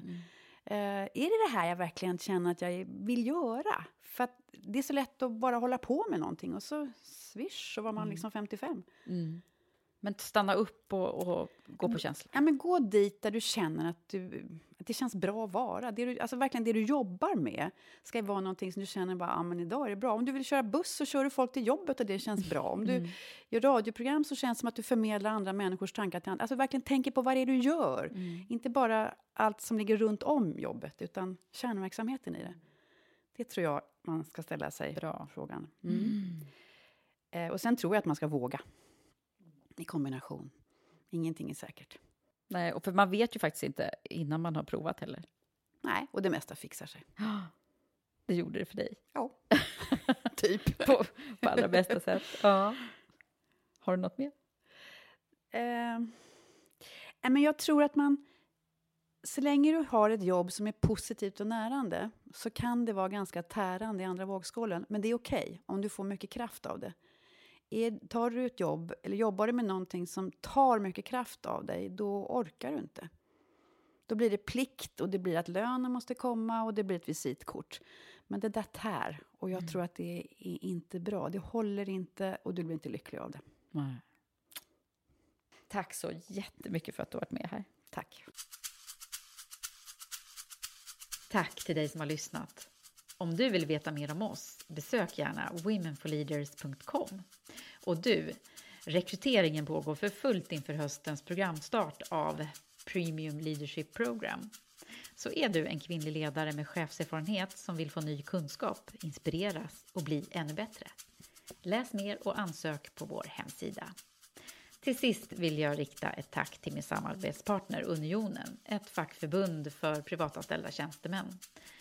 Eh, är det det här jag verkligen känner att jag vill göra? För det är så lätt att bara hålla på med någonting och så swish så var man liksom 55. Men stanna upp och, och gå på känsla. Ja, men gå dit där du känner att, du, att det känns bra att vara. Det du, alltså verkligen det du jobbar med ska vara någonting som du känner bara, ah, men idag är det bra. Om du vill köra buss så kör du folk till jobbet och det känns bra. Om du Mm. gör radioprogram så känns det som att du förmedlar andra människors tankar till andra. Alltså verkligen tänker på vad det är du gör. Mm. Inte bara allt som ligger runt om jobbet, utan kärnverksamheten i det. Det tror jag man ska ställa sig Bra. frågan. Mm. Eh, och sen tror jag att man ska våga. I kombination. Ingenting är säkert. Nej, och för man vet ju faktiskt inte innan man har provat heller. Nej, och det mesta fixar sig. Det gjorde det för dig. Ja, typ. På, på allra bästa sätt. Ja. Har du något mer? Nej, men jag tror att man... Så länge du har ett jobb som är positivt och närande så kan det vara ganska tärande i andra vågskålen. Men det är okej om du får mycket kraft av det. Är, tar du ett jobb, eller jobbar du med någonting som tar mycket kraft av dig, då orkar du inte. Då blir det plikt och det blir att lönen måste komma och det blir ett visitkort. Men det där tär och jag tror att det är inte bra. Det håller inte och du blir inte lycklig av det. Nej. Tack så jättemycket för att du har varit med här. Tack. Tack till dig som har lyssnat. Om du vill veta mer om oss, besök gärna womenforleaders.com. Och du, rekryteringen pågår för fullt inför höstens programstart av Premium Leadership Program. Så är du en kvinnlig ledare med chefserfarenhet som vill få ny kunskap, inspireras och bli ännu bättre? Läs mer och ansök på vår hemsida. Till sist vill jag rikta ett tack till min samarbetspartner Unionen, ett fackförbund för privatanställda tjänstemän.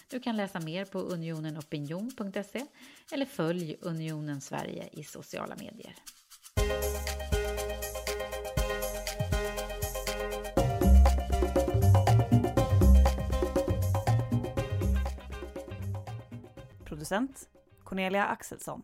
Du kan läsa mer på unionenopinion.se eller följ Unionen Sverige i sociala medier. Producent Cornelia Axelsson.